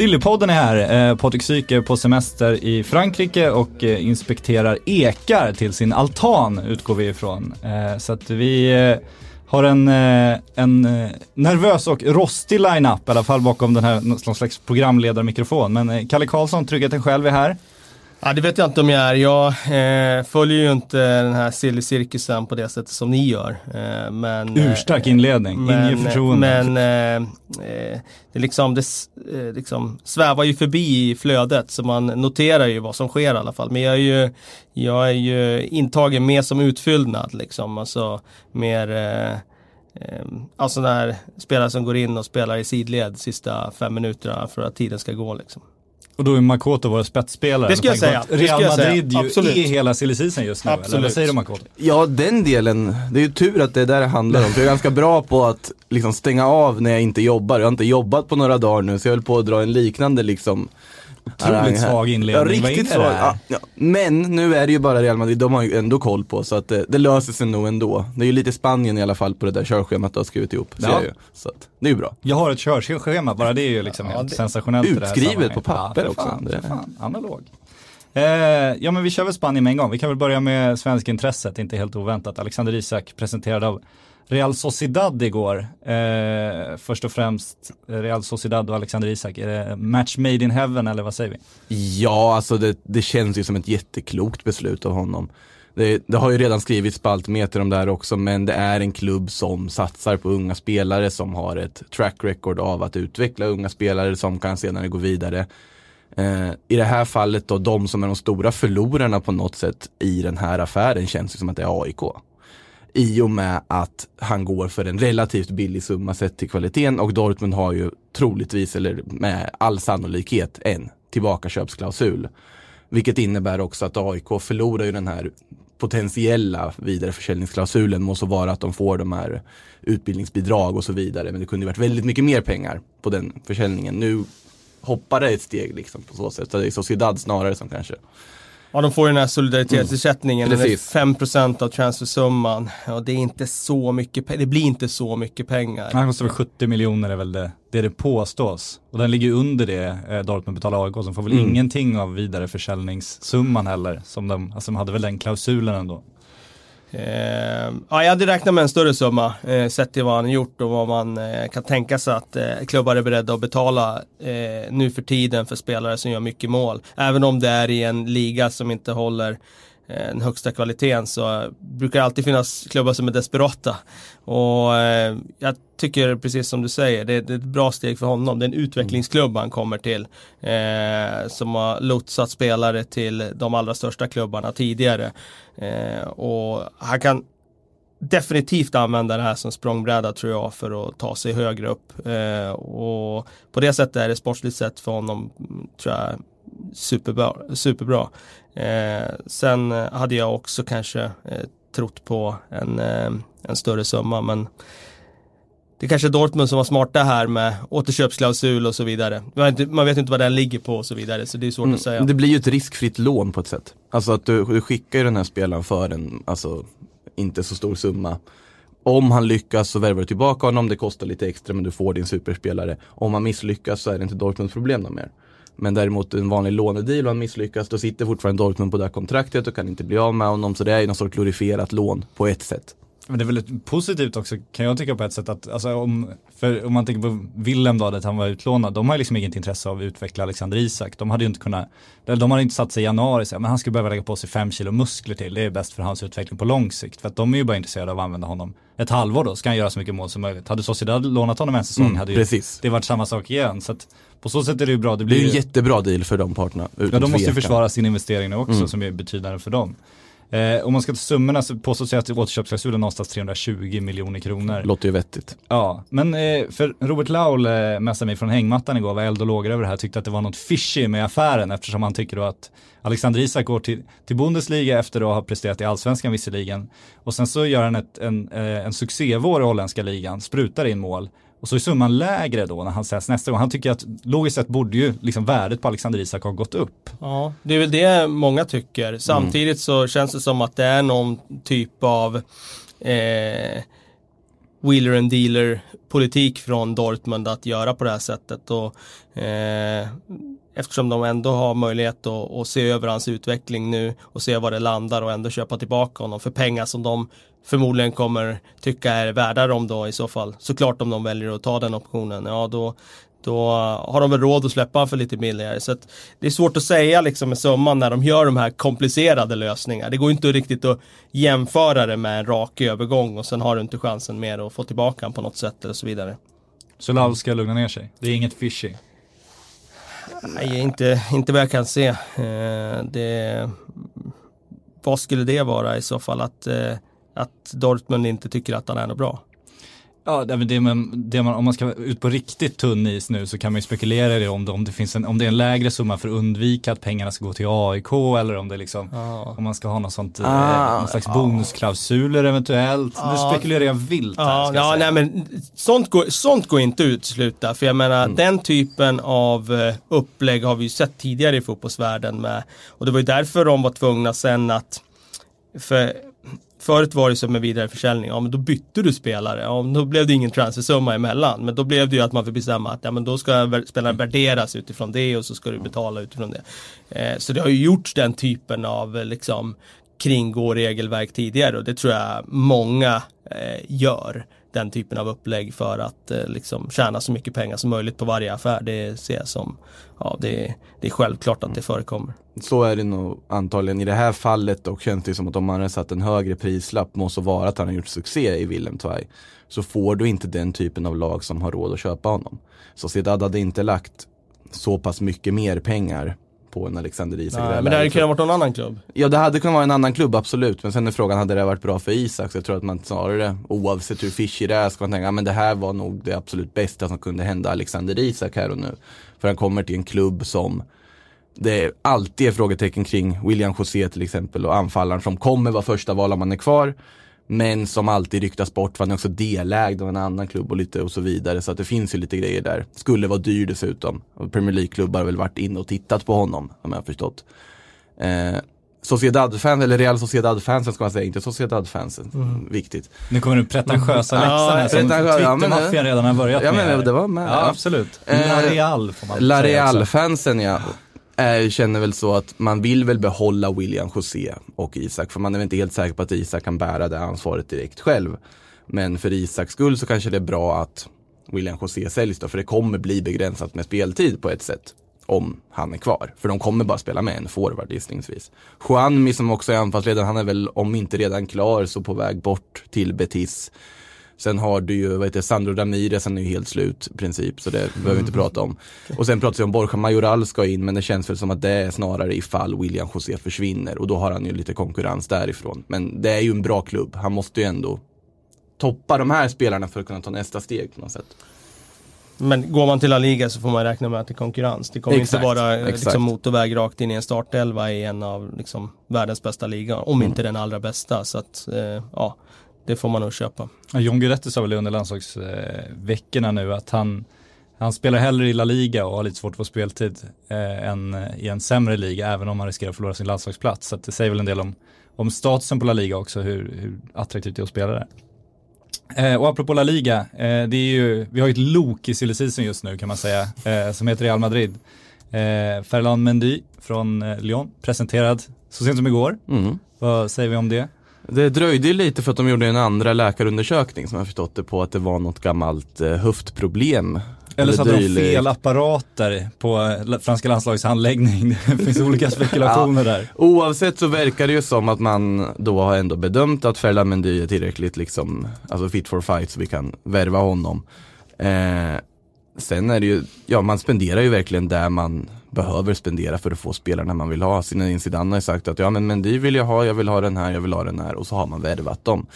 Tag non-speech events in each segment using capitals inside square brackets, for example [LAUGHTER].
Sillypodden är här. Eh, Patrik Syk är på semester i Frankrike och eh, inspekterar ekar till sin altan utgår vi ifrån. Eh, så att vi eh, har en, eh, en eh, nervös och rostig line-up i alla fall bakom den här någon slags programledarmikrofon. Men Kalle Karlsson, Tryggheten själv är här. Ja, det vet jag inte om jag är. Jag eh, följer ju inte den här silly cirkusen på det sättet som ni gör. Eh, men, eh, Urstark inledning, men, ingen förtroende. Men eh, eh, det, liksom, det eh, liksom svävar ju förbi i flödet så man noterar ju vad som sker i alla fall. Men jag är ju, jag är ju intagen mer som utfyllnad liksom. Alltså mer Alltså när spelare som går in och spelar i sidled sista fem minuterna för att tiden ska gå liksom. Och då är Makoto vår spetsspelare. Det ska jag säga. Real jag säga. Madrid ju Absolut. är hela silly just nu. Eller Absolut. vad säger du Makoto? Ja, den delen. Det är ju tur att det är där det handlar om. För jag är ganska bra på att liksom stänga av när jag inte jobbar. Jag har inte jobbat på några dagar nu så jag höll på att dra en liknande liksom Otroligt svag Ja, inledning. Vad riktigt svag. Ja, ja. Men nu är det ju bara Real Madrid, de har ju ändå koll på så att det, det löser sig nog ändå. Det är ju lite Spanien i alla fall på det där körschemat du har skrivit ihop. Ja. ju. Så att, det är ju bra. Jag har ett körschema, bara det är ju liksom Ja, helt det- sensationellt i det här Utskrivet på papper ja, också. Fan, Det- fan, analog. Eh, ja men vi kör väl Spanien med en gång. Vi kan väl börja med svensk intresset, inte helt oväntat. Alexander Isak presenterad av Real Sociedad igår. Eh, först och främst Real Sociedad och Alexander Isak. Är det match made in heaven eller vad säger vi? Ja, alltså det, det känns ju som ett jätteklokt beslut av honom. Det, det har ju redan skrivits spaltmeter om det här också, men det är en klubb som satsar på unga spelare, som har ett track record av att utveckla unga spelare som kan senare gå vidare. Eh, I det här fallet då, de som är de stora förlorarna på något sätt i den här affären känns det som att det är AIK. I och med att han går för en relativt billig summa sett till kvaliteten och Dortmund har ju troligtvis, eller med all sannolikhet, en tillbakaköpsklausul. Vilket innebär också att AIK förlorar ju den här potentiella vidareförsäljningsklausulen må så vara att de får de här utbildningsbidrag och så vidare. Men det kunde ju varit väldigt mycket mer pengar på den försäljningen. Nu hoppar det ett steg liksom på så sätt. Så det är Sociedad snarare som kanske Ja, de får ju den här solidaritetsersättningen. Den är Precis. 5% av transfersumman. Och det är inte så mycket Det blir inte så mycket pengar. Han kostar väl 70 miljoner är väl det, det det påstås. Och den ligger under det eh, Dortmund betalar AIK som får väl Mm. ingenting av vidareförsäljningssumman heller. Som de, alltså de hade väl den klausulen ändå. Eh, ja, jag hade räknat med en större summa eh, sett till vad han gjort och vad man eh, kan tänka sig att eh, klubbar är beredda att betala eh, nu för tiden för spelare som gör mycket mål. Även om det är i en liga som inte håller Eh, den högsta kvaliteten så brukar det alltid finnas klubbar som är desperata. Och eh, jag tycker precis som du säger, det, det är ett bra steg för honom. Det är en utvecklingsklubb han kommer till. Eh, som har lotsat spelare till de allra största klubbarna tidigare. Eh, och han kan definitivt använda det här som språngbräda tror jag för att ta sig högre upp. Eh, och på det sättet är det sportsligt sett för honom tror jag superbra. superbra. Eh, sen eh, hade jag också kanske eh, trott på en, eh, en större summa men det är kanske är Dortmund som var smarta här med återköpsklausul och så vidare. Man vet, inte, man vet inte vad den ligger på och så vidare så det är svårt att säga. Mm, Det blir ju ett riskfritt lån på ett sätt. Alltså att du, du skickar ju den här spelaren för en, alltså inte så stor summa. Om han lyckas så värvar du tillbaka honom, det kostar lite extra men du får din superspelare. Om han misslyckas så är det inte Dortmunds problem mer. Men däremot en vanlig lånedeal och han misslyckas, då sitter fortfarande Dortmund på det här kontraktet och kan inte bli av med honom. Så det är ju någon sorts glorifierat lån på ett sätt. Men det är väldigt positivt också kan jag tycka på ett sätt att, alltså om, för om man tänker på Willem då, att han var utlånad, de har ju liksom inget intresse av att utveckla Alexander Isak. De hade ju inte kunnat, de hade inte satt sig i januari säga, men han skulle behöva lägga på sig fem kilo muskler till, det är bäst för hans utveckling på lång sikt. För att de är ju bara intresserade av att använda honom ett halvår då, ska han göra så mycket mål som möjligt. Hade Sociedad lånat honom en säsong Mm, hade ju precis. det varit samma sak igen. Så att på så sätt är det ju bra, det Det blir är ju en jättebra deal för de parterna. Ja, de måste ju försvara sin investering nu också Mm. som är betydande för dem. Eh, om man ska ta summorna så påstås det att återköpsklausulen någonstans 320 miljoner kronor. Låter ju vettigt. Ja, men eh, för Robert Laul eh, messade mig från hängmattan igår, var eld och lågor över det här, tyckte att det var något fishy med affären eftersom han tycker då att Alexander Isak går till, till Bundesliga efter att ha presterat i allsvenskan visserligen. Och sen så gör han ett, en, eh, en succévår i holländska ligan, sprutar in mål. Och så är summan lägre då när han säljs nästa gång. Han tycker att logiskt sett borde ju liksom värdet på Alexander Isak ha gått upp. Ja, det är väl det många tycker. Samtidigt så känns det som att det är någon typ av eh, wheeler and dealer politik från Dortmund att göra på det här sättet. Och, eh, eftersom de ändå har möjlighet att, att se över hans utveckling nu och se var det landar och ändå köpa tillbaka honom för pengar som de förmodligen kommer tycka är värda dem då i så fall. Såklart om de väljer att ta den optionen, ja då, då har de väl råd att släppa för lite billigare. Så det är svårt att säga liksom med summan när de gör de här komplicerade lösningarna. Det går inte riktigt att jämföra det med en rak övergång och sen har du inte chansen mer att få tillbaka den på något sätt eller så vidare. Så Laul ska lugna ner sig. Det är inget fishy. Nej, inte, inte vad jag kan se. Eh, det, vad skulle det vara i så fall? Att, eh, att Dortmund inte tycker att han är något bra? Ja, det, man, det man, om man ska ut på riktigt tunn is nu så kan man ju spekulera i det om det, om det finns en, om det är en lägre summa för att undvika att pengarna ska gå till AIK eller om det liksom, Ja. om man ska ha något sånt, Ah, eh, någon slags bonusklausuler eventuellt. Nu Ja. spekulerar jag vilt här, Ja, nej men sånt går, sånt går inte att utesluta. För jag menar Mm. den typen av eh, upplägg har vi ju sett tidigare i fotbollsvärlden med. Och det var ju därför de var tvungna sen att, för Förut var det som med vidareförsäljning, ja men då bytte du spelare, ja men då blev det ingen transfersumma emellan. Men då blev det ju att man fick bestämma att ja men då ska spelaren värderas utifrån det och så ska du betala utifrån det. Eh, så det har ju gjorts den typen av eh, liksom kringgå regelverk tidigare och det tror jag många eh, gör. Den typen av upplägg för att eh, liksom tjäna så mycket pengar som möjligt på varje affär. Det ser jag som, ja det, det är självklart att det förekommer. Så är det nog antagligen i det här fallet och känns det som att om man har satt en högre prislapp, måste vara att han har gjort succé i Willem Tvai, så får du inte den typen av lag som har råd att köpa honom. Så Zidane hade inte lagt så pass mycket mer pengar på en Alexander Isak. Nej, men det hade kunnat varit någon annan klubb. Ja det hade kunnat vara en annan klubb absolut, men sen är frågan, hade det varit bra för Isak? Så jag tror att man snarare, oavsett hur fishy det är, ska man tänka, ja, men det här var nog det absolut bästa som kunde hända Alexander Isak här och nu. För han kommer till en klubb som det är alltid är frågetecken kring William José till exempel och anfallaren som kommer vara första val om man är kvar. Men som alltid ryktas bort för han är också delägd av en annan klubb och lite och så vidare. Så att det finns ju lite grejer där. Skulle vara dyr dessutom. Och Premier League-klubbar har väl varit inne och tittat på honom, om jag har förstått. Eh, Sociedad-fans, eller Real Sociedad-fansen ska man säga, inte Sociedad-fansen. Viktigt. Nu kommer den pretentiösa Mm. läxan här Ja, som ja, men- Twittermaffian redan har börjat Ja, med. men här. det var med, Ja, ja. absolut. Eh, La Real får man La. Real-fansen ja, eh, känner väl så att man vill väl behålla William José och Isak. För man är väl inte helt säker på att Isak kan bära det ansvaret direkt själv. Men för Isaks skull så kanske det är bra att William José säljs då. För det kommer bli begränsat med speltid på ett sätt. Om han är kvar. För de kommer bara spela med en forward gissningsvis. Juanmi som också är anfallsledare, han är väl om inte redan klar så på väg bort till Betis. Sen har du ju, vad heter det, Sandro Ramirez, han är ju helt slut i princip, så det behöver vi inte prata om. Och sen pratar vi om Borja Majoral ska in, men det känns väl som att det är snarare ifall William José försvinner och då har han ju lite konkurrens därifrån. Men det är ju en bra klubb, han måste ju ändå toppa de här spelarna för att kunna ta nästa steg på något sätt. Men går man till La Liga så får man räkna med att det är konkurrens. Det kommer Exakt, inte vara eh, exakt. liksom, motorväg rakt in i en startelva i en av liksom, världens bästa liga. Om Mm. inte den allra bästa. Så att, eh, ja, det får man nog köpa. Ja, John Guidetti sa väl under landslagsveckorna nu att han, han spelar hellre i La Liga och har lite svårt att få speltid eh, än i en sämre liga även om han riskerar att förlora sin landslagsplats. Så det säger väl en del om, om statusen på La Liga också, hur, hur attraktivt det är att spela där. Eh, och apropå La Liga, eh, det är ju, vi har ju ett lok i silly just nu kan man säga, eh, som heter Real Madrid. Eh, Ferland Mendy från eh, Lyon, presenterad så sent som igår. Mm. Vad säger vi om det? Det dröjde ju lite för att de gjorde en andra läkarundersökning som jag förstått det på att det var något gammalt eh, höftproblem. Eller så hade de fel apparater på eh, franska landslagets handläggning. [LAUGHS] Det finns olika spekulationer där. Oavsett så verkar det ju som att man då har ändå bedömt att Ferland Mendy är tillräckligt liksom, alltså fit for fight så vi kan värva honom. Eh, sen är det ju, ja man spenderar ju verkligen där man behöver spendera för att få spelarna man vill ha. Zinedine Zidane har ju sagt att ja men Mendy vill jag ha, jag vill ha den här, jag vill ha den här och så har man värvat dem.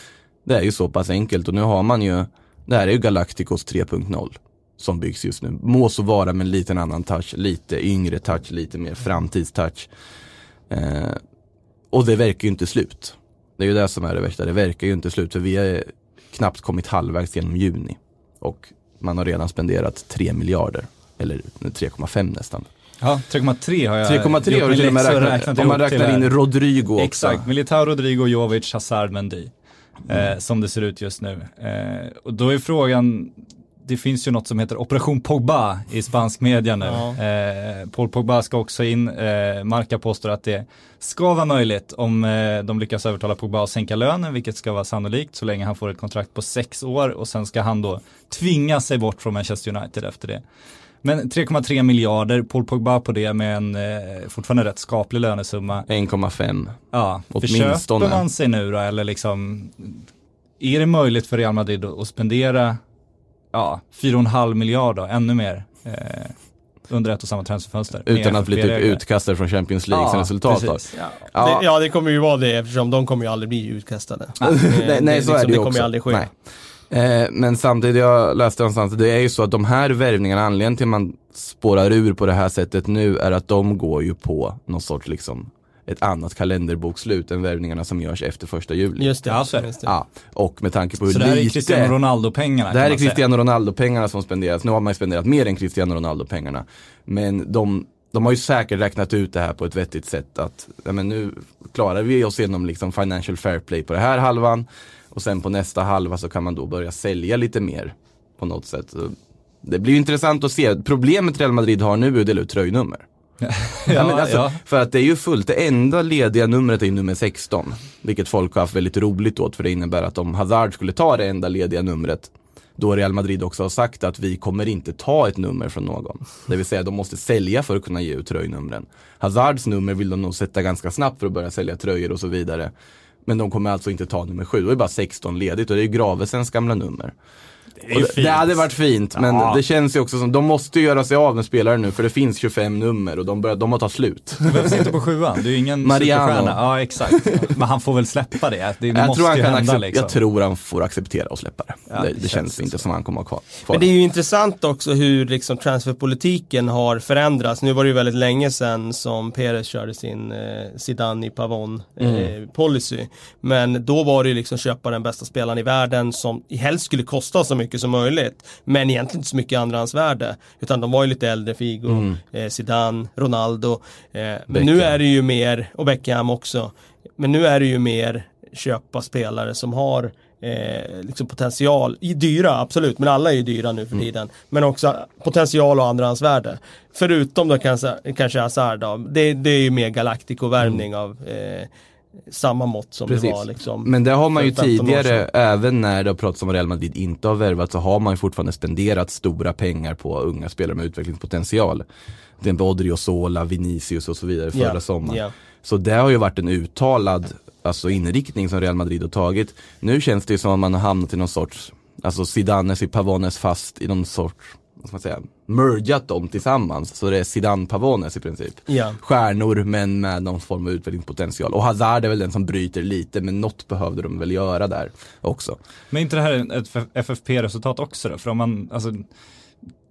Det är ju så pass enkelt och nu har man ju, det här är ju Galacticos 3.0 som byggs just nu. Må så vara med en liten annan touch, lite yngre touch, lite mer framtidstouch. Eh, och det verkar ju inte slut. Det är ju det som är det värsta, det verkar ju inte slut för vi har knappt kommit halvvägs genom juni. Och man har redan spenderat 3 miljarder, eller 3,5 nästan. Ja, 3,3 har jag 3,3 har du till och med räknat, om man räknar in. Rodrigo också. Exakt, Militao, Rodrigo, Jovic, Hazard, Mendy. Mm. Eh, som det ser ut just nu. Eh, och då är frågan, det finns ju något som heter Operation Pogba i spansk media nu. Ja. Eh, Paul Pogba ska också in, eh, Marca påstår att det ska vara möjligt om eh, de lyckas övertala Pogba att sänka lönen, vilket ska vara sannolikt så länge han får ett kontrakt på sex år och sen ska han då tvinga sig bort från Manchester United efter det. Men 3,3 miljarder, Paul Pogba på det med en eh, fortfarande rätt skaplig lönesumma. 1,5. Ja, Åtminstone. förköper man sig nu då eller liksom är det möjligt för Real Madrid att spendera ja, 4,5 miljard då, ännu mer eh, under ett och samma transferfönster? Utan att bli typ FFP-regler? utkastad från Champions League som resultat då. precis. Ja. Ja. Det, ja, det kommer ju vara det eftersom de kommer ju aldrig bli utkastade. Eh, [LAUGHS] nej, nej så är det ju Det också. kommer ju aldrig ske. Nej. Eh, men samtidigt, jag läste någonstans, det är ju så att de här värvningarna, anledningen till att man spårar ur på det här sättet nu är att de går ju på någon sorts liksom ett annat kalenderbokslut än värvningarna som görs efter första juli. Just det. Ja, så det. just det. Ja, och med tanke på hur Så det här är lite Cristiano Ronaldo-pengarna Det här är. Cristiano Ronaldo-pengarna som spenderas. Nu har man ju spenderat mer än Cristiano Ronaldo-pengarna. Men de, de har ju säkert räknat ut det här på ett vettigt sätt. Att ja, men nu klarar vi oss genom liksom financial fair play på det här halvan. Och sen på nästa halva så kan man då börja sälja lite mer på något sätt. Så Det blir ju intressant att se. Problemet Real Madrid har nu är att dela ut tröjnummer. [LAUGHS] Ja, Ja, men alltså, ja. För att det är ju fullt, det enda lediga numret är ju nummer 16. Vilket folk har haft väldigt roligt åt för det innebär att om Hazard skulle ta det enda lediga numret då Real Madrid också har sagt att vi kommer inte ta ett nummer från någon. Det vill säga de måste sälja för att kunna ge ut tröjnumren. Hazards nummer vill de nog sätta ganska snabbt för att börja sälja tröjor och så vidare. Men de kommer alltså inte ta nummer sju, då är bara 16 ledigt och det är ju Gravesens gamla nummer. Det det, hade varit fint, men Ja. det känns ju också som, de måste ju göra sig av med spelare nu för det finns 25 nummer och de, börjar, de har tagit slut. Det behövs inte på sjuan, det är ju ingen Mariano. superstjärna. Ja exakt, men han får väl släppa det. Det, det jag, måste tror han kan hända liksom. jag tror han får acceptera och släppa det. Ja, det, det det, känns känns så. inte som han kommer att ha kvar. kvar. Men det är ju intressant också hur liksom transferpolitiken har förändrats. Nu var det ju väldigt länge sedan som Perez körde sin eh, Zidane i Pavon eh, Mm. policy. Men då var det ju liksom köpa den bästa spelaren i världen som helst skulle kosta så mycket som möjligt. Men egentligen inte så mycket andrahandsvärde. Utan de var ju lite äldre, Figo, Mm. eh, Zidane, Ronaldo. Eh, men nu är det ju mer, och Beckham också. Men nu är det ju mer köpa spelare som har eh, liksom potential, i dyra absolut, men alla är ju dyra nu för tiden. Men också potential och andrahandsvärde. Förutom då kanske, kanske Hazard då, det, det är ju mer Galactico-värvning av eh, samma mått som det Precis. var liksom. Men det har man ju för 15 år tidigare, även när det har pratats om Real Madrid inte har värvat, så har man ju fortfarande spenderat stora pengar på unga spelare med utvecklingspotential. Till exempel Odriozola, Vinicius och så vidare förra Ja, sommaren. ja. Så det har ju varit en uttalad alltså inriktning som Real Madrid har tagit. Nu känns det ju som att man har hamnat i någon sorts, alltså Zidanes i Pavones fast i någon sorts, vad ska man säga, mergat dem tillsammans. Så det är Zidane Pavones i princip. Ja. Stjärnor men med någon form av utvecklingspotential. Och Hazard är väl den som bryter lite men något behövde de väl göra där också. Men inte det här ett FFP-resultat också då? För om man, alltså,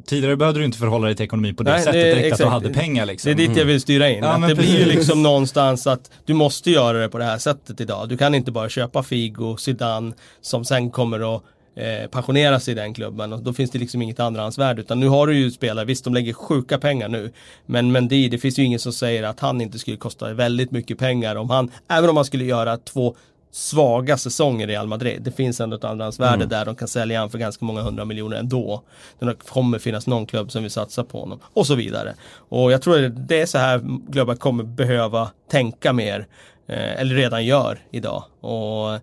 tidigare behövde du inte förhålla dig till ekonomi på det Nej, sättet, det räckte att du exakt. hade pengar liksom. Det är dit jag vill styra in. Ja, att men det blir ju precis. liksom någonstans att du måste göra det på det här sättet idag. Du kan inte bara köpa Figo, Zidane som sen kommer att eh, pensionera sig i den klubben och då finns det liksom inget andrahandsvärde utan nu har du ju spelare, visst de lägger sjuka pengar nu men Mendy, det finns ju ingen som säger att han inte skulle kosta väldigt mycket pengar om han, även om han skulle göra två svaga säsonger i Real Madrid. Det finns ändå ett andrahandsvärde där de kan sälja han för ganska många hundra miljoner ändå. Det kommer finnas någon klubb som vill satsa på honom och så vidare. Och jag tror att det är så här klubbar kommer behöva tänka mer eh, eller redan gör idag. Och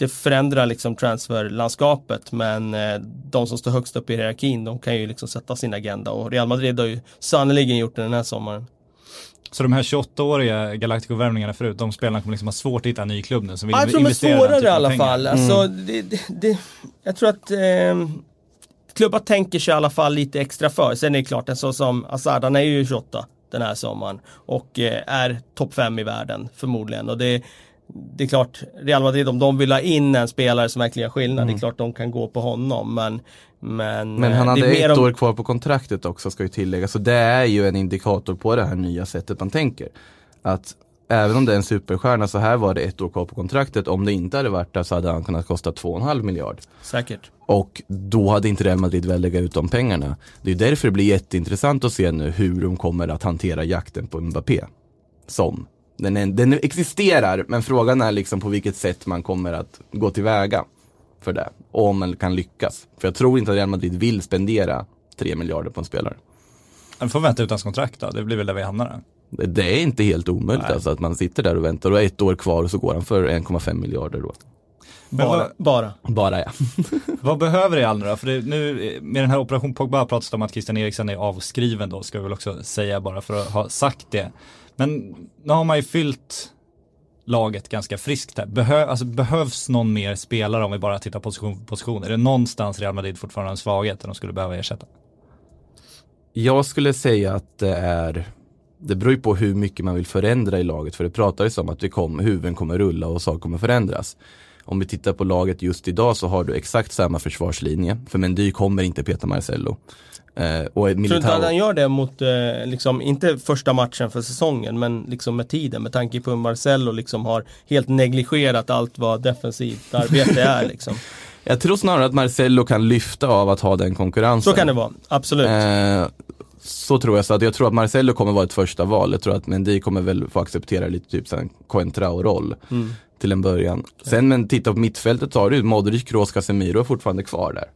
det förändrar liksom transferlandskapet men eh, de som står högst upp i hierarkin de kan ju liksom sätta sin agenda och Real Madrid har ju sannerligen gjort det den här sommaren. Så de här 28-åriga Galactico-värvningarna förut, de spelarna kommer liksom ha svårt att hitta en ny klubb nu som vill Ja, jag tror de är svårare i alla pengar. fall. Alltså, det, det, det, jag tror att eh, klubbar tänker sig i alla fall lite extra för. Sen är det klart, en sån som Hazard, han är ju 28. den här sommaren. Och eh, är topp fem i världen förmodligen. Och det, det är klart, Real Madrid om de vill ha in en spelare som verkligen gör skillnad, det är klart de kan gå på honom. Men, men, Men eh, han det hade ett om- år kvar på kontraktet också ska ju tilläggas. Så det är ju en indikator på det här nya sättet man tänker. Att även om det är en superstjärna så här var det ett år kvar på kontraktet. Om det inte hade varit där så hade han kunnat kosta 2,5 miljard. Säkert. Och då hade inte Real Madrid väl lägga ut de pengarna. Det är därför det blir jätteintressant att se nu hur de kommer att hantera jakten på Mbappé. Som. Den, är, den existerar, men frågan är liksom på vilket sätt man kommer att gå tillväga för det. Och om man kan lyckas. För jag tror inte att Real Madrid vill spendera 3 miljarder på en spelare. Han får vänta utan kontrakt då, det blir väl där vi hamnar. Då. Det, är inte helt omöjligt Nej. alltså att man sitter där och väntar och ett år kvar och så går han för 1,5 miljarder då. Men Bara. vad, bara. Bara ja. [LAUGHS] vad behöver Real nu då? För det, nu med den här operation Pogba pratas det om att Christian Eriksen är avskriven då, ska vi väl också säga bara för att ha sagt det. Men nu har man ju fyllt laget ganska friskt här. Behö, alltså, behövs någon mer spelare om vi bara tittar position för position? Är det någonstans Real Madrid fortfarande har en svaghet där de skulle behöva ersätta? Jag skulle säga att det är Det beror ju på hur mycket man vill förändra i laget för det pratades om att det kom, huvuden kommer rulla och saker kommer förändras. Om vi tittar på laget just idag så har du exakt samma försvarslinje för Mendy kommer inte peta Marcello. Eh, och Tror du inte Militao, att han gör det mot, eh, liksom, inte första matchen för säsongen, men liksom med tiden, med tanke på hur Marcello liksom har helt negligerat allt vad defensivt arbete är liksom. [LAUGHS] jag tror snarare att Marcello kan lyfta av att ha den konkurrensen. Så kan det vara, absolut. Eh, så tror jag så att jag tror att Marcello kommer vara ett första val. Jag tror att Mendy kommer väl få acceptera lite typ sån Coentrao-roll Mm till en början. Sen men titta på mittfältet så har du Modric, Kroos, Casemiro är fortfarande kvar där.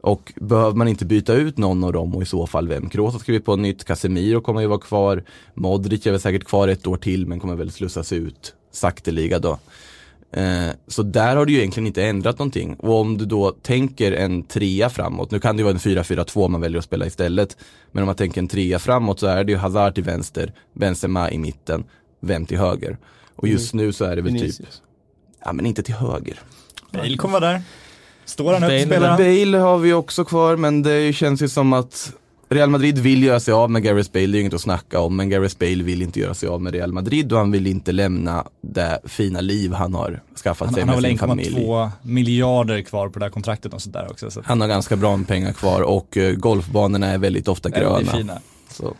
Och behöver man inte byta ut någon av dem och i så fall vem? Kroos har skrivit på nytt, Casemiro kommer ju vara kvar, Modric är väl säkert kvar ett år till men kommer väl slussas ut sakteliga då. Eh, så där har du ju egentligen inte ändrat någonting. Och om du då tänker en trea framåt, nu kan det ju vara en 4-4-2 man väljer att spela istället. Men om man tänker en trea framåt så är det ju Hazard till vänster, Benzema i mitten, vem till höger. Och just nu så är det väl typ, ja men inte till höger. Bale kommer vara där. Står han upp Bale spelar han? Bale har vi också kvar men det känns ju som att Real Madrid vill göra sig av med Gareth Bale, det är inget att snacka om, men Gareth Bale vill inte göra sig av med Real Madrid och han vill inte lämna det fina liv han har skaffat Han, sig han har med väl sin familj. 1,2 miljarder kvar på det här kontraktet och sånt där också. Så Han har ganska bra med pengar kvar och eh, golfbanorna är väldigt ofta det är gröna. fina. Så.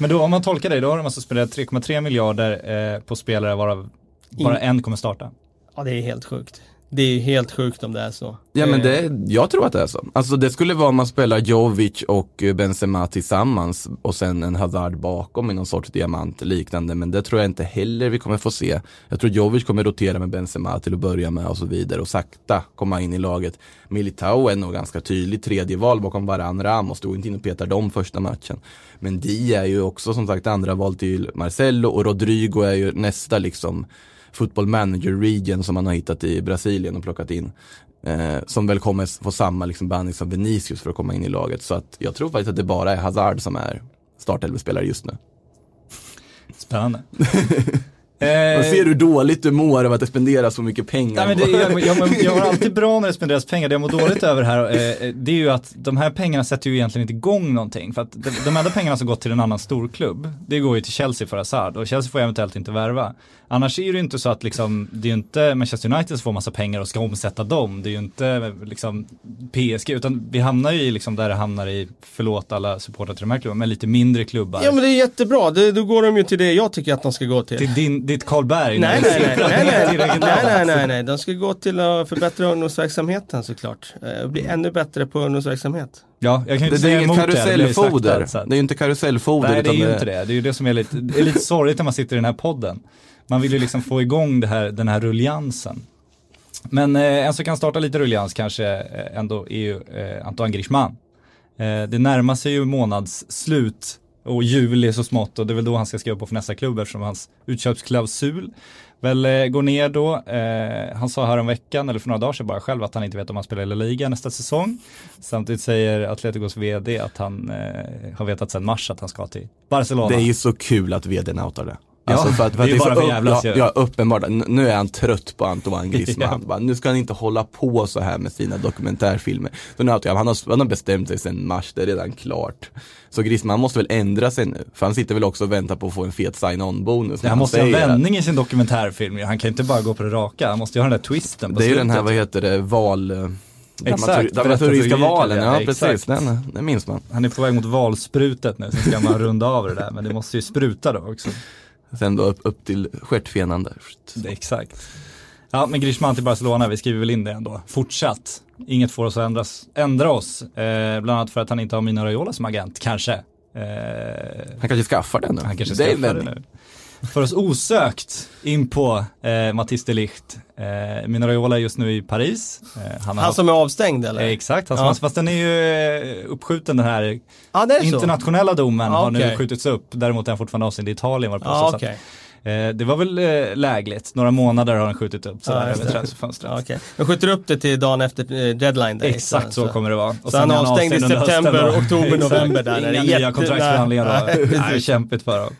Men då om man tolkar dig, då har de alltså spenderat 3,3 miljarder eh, på spelare varav bara en kommer starta. Ja det är helt sjukt. Det är helt sjukt om det är så. Ja men Eh, det, jag tror att det är så. Alltså det skulle vara om man spelar Jovic och eh, Benzema tillsammans och sen en Hazard bakom i någon sorts diamant liknande. Men det tror jag inte heller vi kommer få se. Jag tror Jovic kommer rotera med Benzema till att börja med och så vidare och sakta komma in i laget. Militao är nog ganska tydlig tredje val bakom Varan Ramos. Går inte in och petar dem första matchen. Men Di är ju också som sagt andra val till Marcelo och Rodrigo är ju nästa liksom football manager region som man har hittat i Brasilien och plockat in. Eh, som väl kommer få samma liksom behandling som Vinicius för att komma in i laget. Så att jag tror faktiskt att det bara är Hazard som är startelvespelare just nu. Spännande. Man [LAUGHS] eh, ser hur dåligt du mår av att det spenderas så mycket pengar. Nej, men det, jag, jag, jag har alltid bra när det spenderas pengar, det jag mår dåligt över här, eh, det är ju att de här pengarna sätter ju egentligen inte igång någonting. För att de, de enda pengarna som gått till en annan storklubb, det går ju till Chelsea för Hazard och Chelsea får eventuellt inte värva. Annars är det ju inte så att liksom, det är ju inte Manchester United som får massa pengar och ska omsätta dem, det är ju inte liksom PSG, utan vi hamnar ju i liksom där det hamnar i, förlåt alla supportrar till de här klubbarna, men lite mindre klubbar. Ja men det är jättebra, det, då går de ju till det jag tycker att de ska gå till. Till din, ditt Karlberg. Nej, nej, nej, nej, att det är nej, nej, nej, nej, nej, de ska gå till att förbättra ungdomsverksamheten såklart. Eh, Och bli ännu bättre på ungdomsverksamhet. Ja, jag kan ju det, inte det är säga inget emot det, det karusellfoder. är ju inte karusellfoder. Nej det är ju inte det, det är ju det som är lite, det är lite sorgligt när man sitter i den här podden. Man vill ju liksom få igång det här, den här rulliansen. Men eh, en som kan starta lite rullians kanske eh, ändå är ju eh, Antoine Griezmann. Eh, det närmar sig ju månadsslut och juli så smått och det är väl då han ska skriva på för nästa klubb eftersom hans utköpsklausul väl eh, går ner då. Eh, han sa här om veckan eller för några dagar sedan bara själv att han inte vet om han spelar i La Liga nästa säsong. Samtidigt säger Atleticos vd att han eh, har vetat sedan mars att han ska till Barcelona. Det är ju så kul att vdn outar det. Ja, Alltså för att, för det är att bara för jävlas ja, ja, uppenbart. Nu är han trött på Antoine [LAUGHS] Griezmann. Ja. Nu ska han inte hålla på så här med sina dokumentärfilmer. Så nu, han, har, han har bestämt sig sedan mars, det är redan klart. Så Griezmann måste väl ändra sig nu. För han sitter väl också och väntar på att få en fet sign-on-bonus. när Han måste ha att- vändning i sin dokumentärfilm. Han kan inte bara gå på det raka, han måste ju ha den där twisten på Det är ju den här, vad heter det, val... eh, Exakt, dramatur- Dramaturgiska valen, ja, ja precis, den, den minns man. Han är på väg mot valsprutet nu, sen ska man runda av det där, men det måste ju spruta då också. Sen då upp, upp till stjärtfenan där. Det exakt. Ja, men Griezmann till Barcelona, vi skriver väl in det ändå. Fortsatt. Inget får oss att ändras, ändra oss. Eh, bland annat för att han inte har Mino Raiola som agent, kanske. Eh, Han kanske skaffar den nu. han kanske det skaffar det nu. För oss osökt in på eh, Matisse de Ligt. Eh, Mino Raiola är just nu i Paris. Eh, han Han haft- som är avstängd eller? Eh, Exakt, han, Ja. fast den är ju eh, uppskjuten den här det är så. internationella domen Ja, har nu skjutits upp. Däremot är han fortfarande avstängd i Italien var det påstås. okej. Eh, det var väl eh, lägligt, några månader har han skjutit upp sådär Ja, över transferfönstret. Ja, okej. Men skjuter upp det till dagen efter deadline day. Exakt så, kommer det vara. Och Så han avstängd i september, oktober, [LAUGHS] november där, Inga nya jätte- kontraktsförhandlingar då. Nej, [LAUGHS] Nej, det är kämpigt för dem.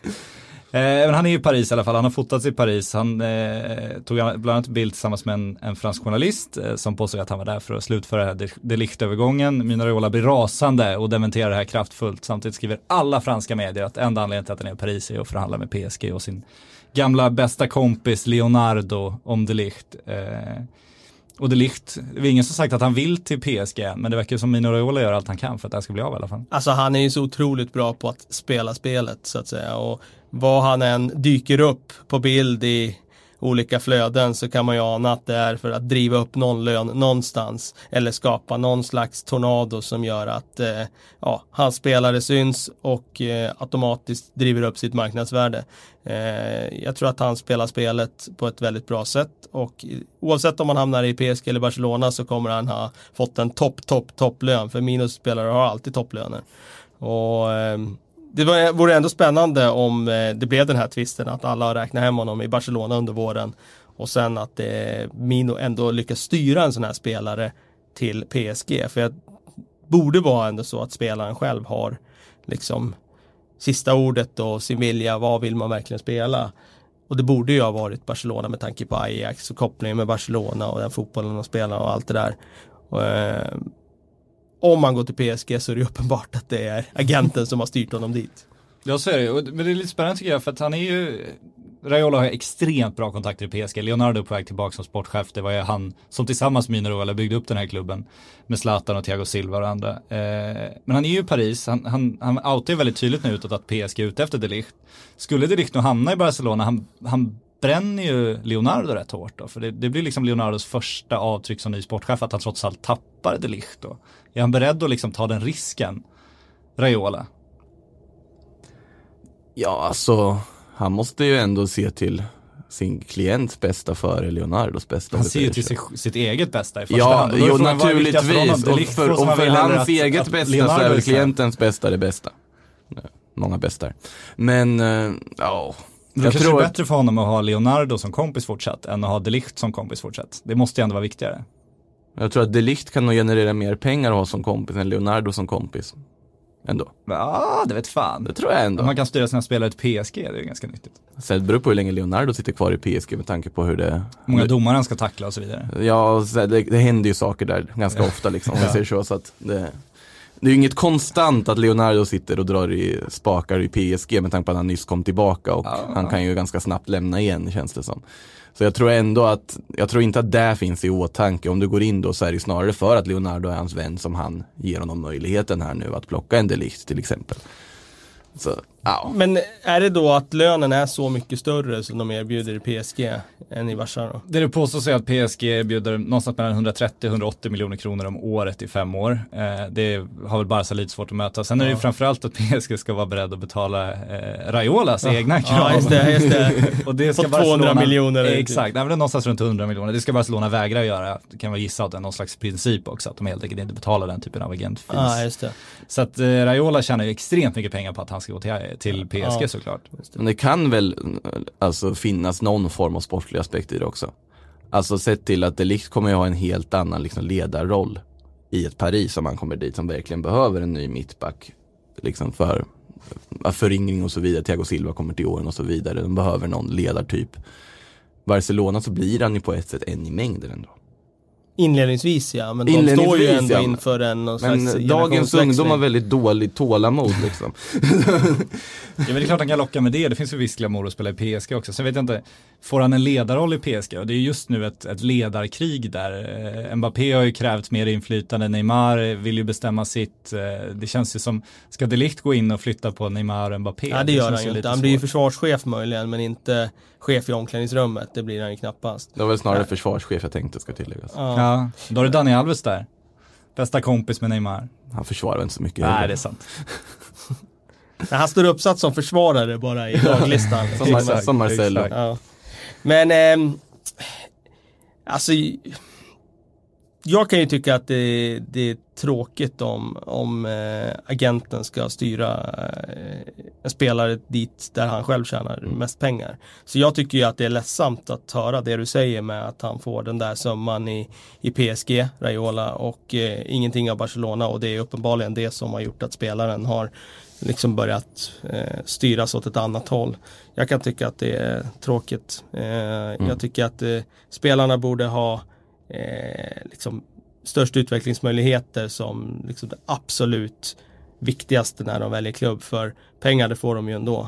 Eh, han är i Paris i alla fall, han har fotats i Paris. Han eh, tog bland annat bild tillsammans med en, en fransk journalist eh, som påstod att han var där för att slutföra Deliche-övergången. Mina Raiola blir rasande och dementerar det här kraftfullt. Samtidigt skriver alla franska medier att enda anledningen till att han är i Paris är att förhandla med PSG och sin gamla bästa kompis Leonardo om de Eh, och de Ligt, det är ingen som sagt att han vill till PSG än, men det verkar som Mino Raiola gör allt han kan för att det här ska bli av i alla fall. Alltså han är ju så otroligt bra på att spela spelet så att säga. Och vad han än dyker upp på bild i olika flöden så kan man ju ana att det är för att driva upp någon lön någonstans. Eller skapa någon slags tornado som gör att eh, ja, hans spelare syns och eh, automatiskt driver upp sitt marknadsvärde. Eh, jag tror att han spelar spelet på ett väldigt bra sätt och oavsett om han hamnar i PSG eller Barcelona så kommer han ha fått en topp, topp, topplön. För minusspelare har alltid topplöner. Och ehm, det vore ändå spännande om eh, det blev den här tvisten att alla har räknat hem honom i Barcelona under våren och sen att eh, Mino ändå lyckas styra en sån här spelare till PSG. För det borde vara ändå så att spelaren själv har liksom sista ordet och sin vilja, vad vill man verkligen spela? Och det borde ju ha varit Barcelona med tanke på Ajax och kopplingen med Barcelona och den fotbollen de spelar och allt det där. Eh, om han går till PSG så är det uppenbart att det är agenten som har styrt honom dit. Ja så är det ju, men det är lite spännande tycker jag för att han är ju Raiola har ju extremt bra kontakter i PSG. Leonardo är på väg tillbaka som sportchef. Det var ju han som tillsammans med Mino byggde upp den här klubben. Med Zlatan och Thiago Silva och andra. Eh, men han är ju i Paris. Han, han, han outar ju väldigt tydligt nu utåt att PSG är ute efter de Ligt. Skulle de Ligt nu hamna i Barcelona, han, han bränner ju Leonardo rätt hårt då. För det, det blir liksom Leonardos första avtryck som ny sportchef att han trots allt tappar de Ligt då. Är han beredd att liksom ta den risken? Raiola? Ja, alltså han måste ju ändå se till sin klients bästa före Leonardos bästa. Han ser ju till så. sig, sitt eget bästa i första Ja, hand. Jo naturligtvis. Och för, och för hans eget att bästa så Leonardo är väl så klientens bästa det bästa. Många bästar. Men, eh, ja. Det Jag kanske tror är bättre för honom att ha Leonardo som kompis fortsatt än att ha De Ligt som kompis fortsatt. Det måste ju ändå vara viktigare. Jag tror att Delict kan nog generera mer pengar att ha som kompis än Leonardo som kompis. Ändå. Ja, det vet fan. Det tror jag ändå. Om man kan styra sina spelare till PSG, det är ganska nyttigt. Sen det beror på hur länge Leonardo sitter kvar i PSG med tanke på hur det många domare han ska tackla och så vidare. Ja, det, det händer ju saker där ganska ofta liksom, om vi Ja. säger så. så att det, det är ju inget konstant att Leonardo sitter och drar i spakar i PSG med tanke på att han nyss kom tillbaka och Ja. han kan ju ganska snabbt lämna igen känns det som. Så jag tror ändå att, jag tror inte att det finns i åtanke. Om du går in då så är det snarare för att Leonardo är hans vän som han ger honom möjligheten här nu att plocka en delikt till exempel. Så, ja. Men är det då att lönen är så mycket större som de erbjuder i PSG än i då? Det det påstås är att PSG erbjuder någonstans mellan 130 och 180 miljoner kronor om året i fem år. Eh, det har väl Barca lite svårt att möta. Sen är det ju Ja. framförallt att PSG ska vara beredd att betala eh, Raiolas egna krav. Ja, just det, just det. [LAUGHS] Och det ska På 200 miljoner. Eh, Exakt, nej, men det är någonstans runt 100 miljoner. Det ska Barcelona vägra göra. Det kan vara gissa att det är någon slags princip också. Att de helt enkelt inte betalar den typen av agentfees. Ja, just det. Så att eh, Raiola tjänar ju extremt mycket pengar på att han ska gå till, till PSG Ja. såklart. Men det kan väl alltså finnas någon form av sportslig aspekt i det också. Alltså sett till att Delict kommer ju ha en helt annan liksom, ledarroll i ett Paris om han kommer dit som verkligen behöver en ny mittback. Liksom för ja, föryngring och så vidare. Thiago Silva kommer till åren och så vidare. De behöver någon ledartyp. Barcelona så blir han ju på ett sätt en i mängden ändå. Inledningsvis ja, men de står ju Inledningsvis, ändå ja. inför en någon slags Men dagens ungdom har väldigt dåligt tålamod liksom. [LAUGHS] Ja, men det är klart han kan locka med det. Det finns ju viss glamour att spela i PSG också. Sen vet jag inte, får han en ledarroll i PSG? Och det är just nu ett, ett ledarkrig där. Eh, Mbappé har ju krävt mer inflytande. Neymar vill ju bestämma sitt. Eh, Det känns ju som, ska de Ligt gå in och flytta på Neymar och Mbappé? Ja det gör känns han ju inte. Han blir ju försvarschef möjligen men inte chef i omklädningsrummet. Det blir han ju knappast. Det var väl snarare försvarschef jag tänkte ska tilläggas. Ja. Ja, då har du Dani Alves där. Bästa kompis med Neymar. Han försvarar inte så mycket. Nej, heller. det är sant. [LAUGHS] Men han står uppsatt som försvarare bara i [LAUGHS] laglistan. Som, Mar- som Marcelo. exakt. Ja. Men, ehm, alltså, jag kan ju tycka att det, det är tråkigt om, om eh, agenten ska styra eh, en spelare dit där han själv tjänar mest pengar. Så jag tycker ju att det är ledsamt att höra det du säger med att han får den där summan i, i PSG, Raiola, och eh, ingenting av Barcelona och det är uppenbarligen det som har gjort att spelaren har liksom börjat eh, styras åt ett annat håll. Jag kan tycka att det är tråkigt. Eh, Jag tycker att eh, spelarna borde ha eh, liksom störst utvecklingsmöjligheter som liksom det absolut viktigaste när de väljer klubb. För pengar det får de ju ändå.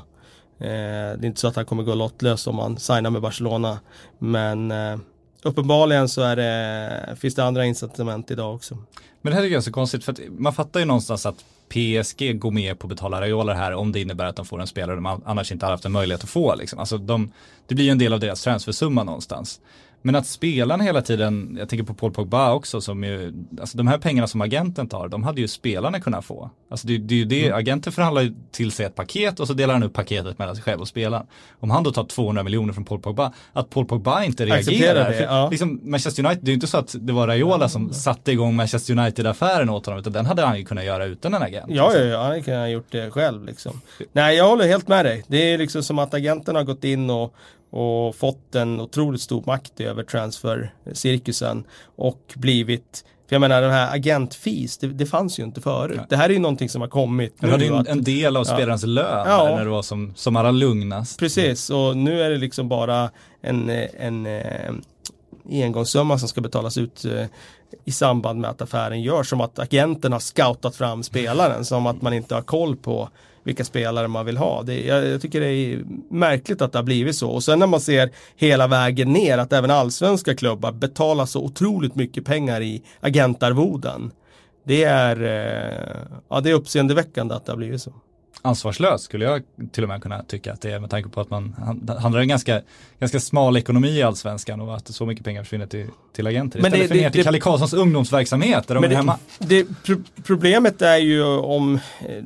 Eh, det är inte så att han kommer gå lottlös om han signar med Barcelona. Men eh, uppenbarligen så är det, finns det andra incitament idag också. Men det här är så konstigt för att man fattar ju någonstans att PSG går med på att betala Raiola här om det innebär att de får en spelare de annars inte har haft en möjlighet att få. Liksom. Alltså de, det blir ju en del av deras transfersumma någonstans. Men att spelarna hela tiden, jag tänker på Paul Pogba också, som ju, alltså de här pengarna som agenten tar, de hade ju spelarna kunnat få. Alltså det, det är ju det, Mm. agenten förhandlar till sig ett paket och så delar han upp paketet mellan sig själv och spelaren. Om han då tar 200 miljoner från Paul Pogba, att Paul Pogba inte reagerar. det, för ja. liksom Manchester United, det är ju inte så att det var Raiola som satte igång Manchester United-affären åt honom, utan den hade han ju kunnat göra utan en agent. Ja, ja, ja, han kan ha gjort det själv liksom. Nej, jag håller helt med dig. Det är liksom som att agenten har gått in och, och fått en otroligt stor makt över transfercirkusen och blivit för jag menar den här agentfees, det, det fanns ju inte förut. Det här är ju någonting som har kommit var nu. ju en, en del av Ja. spelarens lön Ja. när det var som, som allra lugnast. Precis, och nu är det liksom bara en, eh, en, eh, engångssumma som ska betalas ut eh, i samband med att affären görs. Som att agenten har scoutat fram spelaren, som att man inte har koll på vilka spelare man vill ha. Det, jag, jag tycker det är märkligt att det har blivit så. Och sen när man ser hela vägen ner att även allsvenska klubbar betalar så otroligt mycket pengar i agentarvoden. Det är, eh, ja, det är uppseendeväckande att det har blivit så. Ansvarslöst skulle jag till och med kunna tycka att det är med tanke på att man han- handlar en ganska, ganska smal ekonomi i allsvenskan och att så mycket pengar försvinner till, till agenter. Men Istället det- för ner det- till det- Kalle Karlssons ungdomsverksamhet där de är Men hemma. det, pro problemet är ju om eh,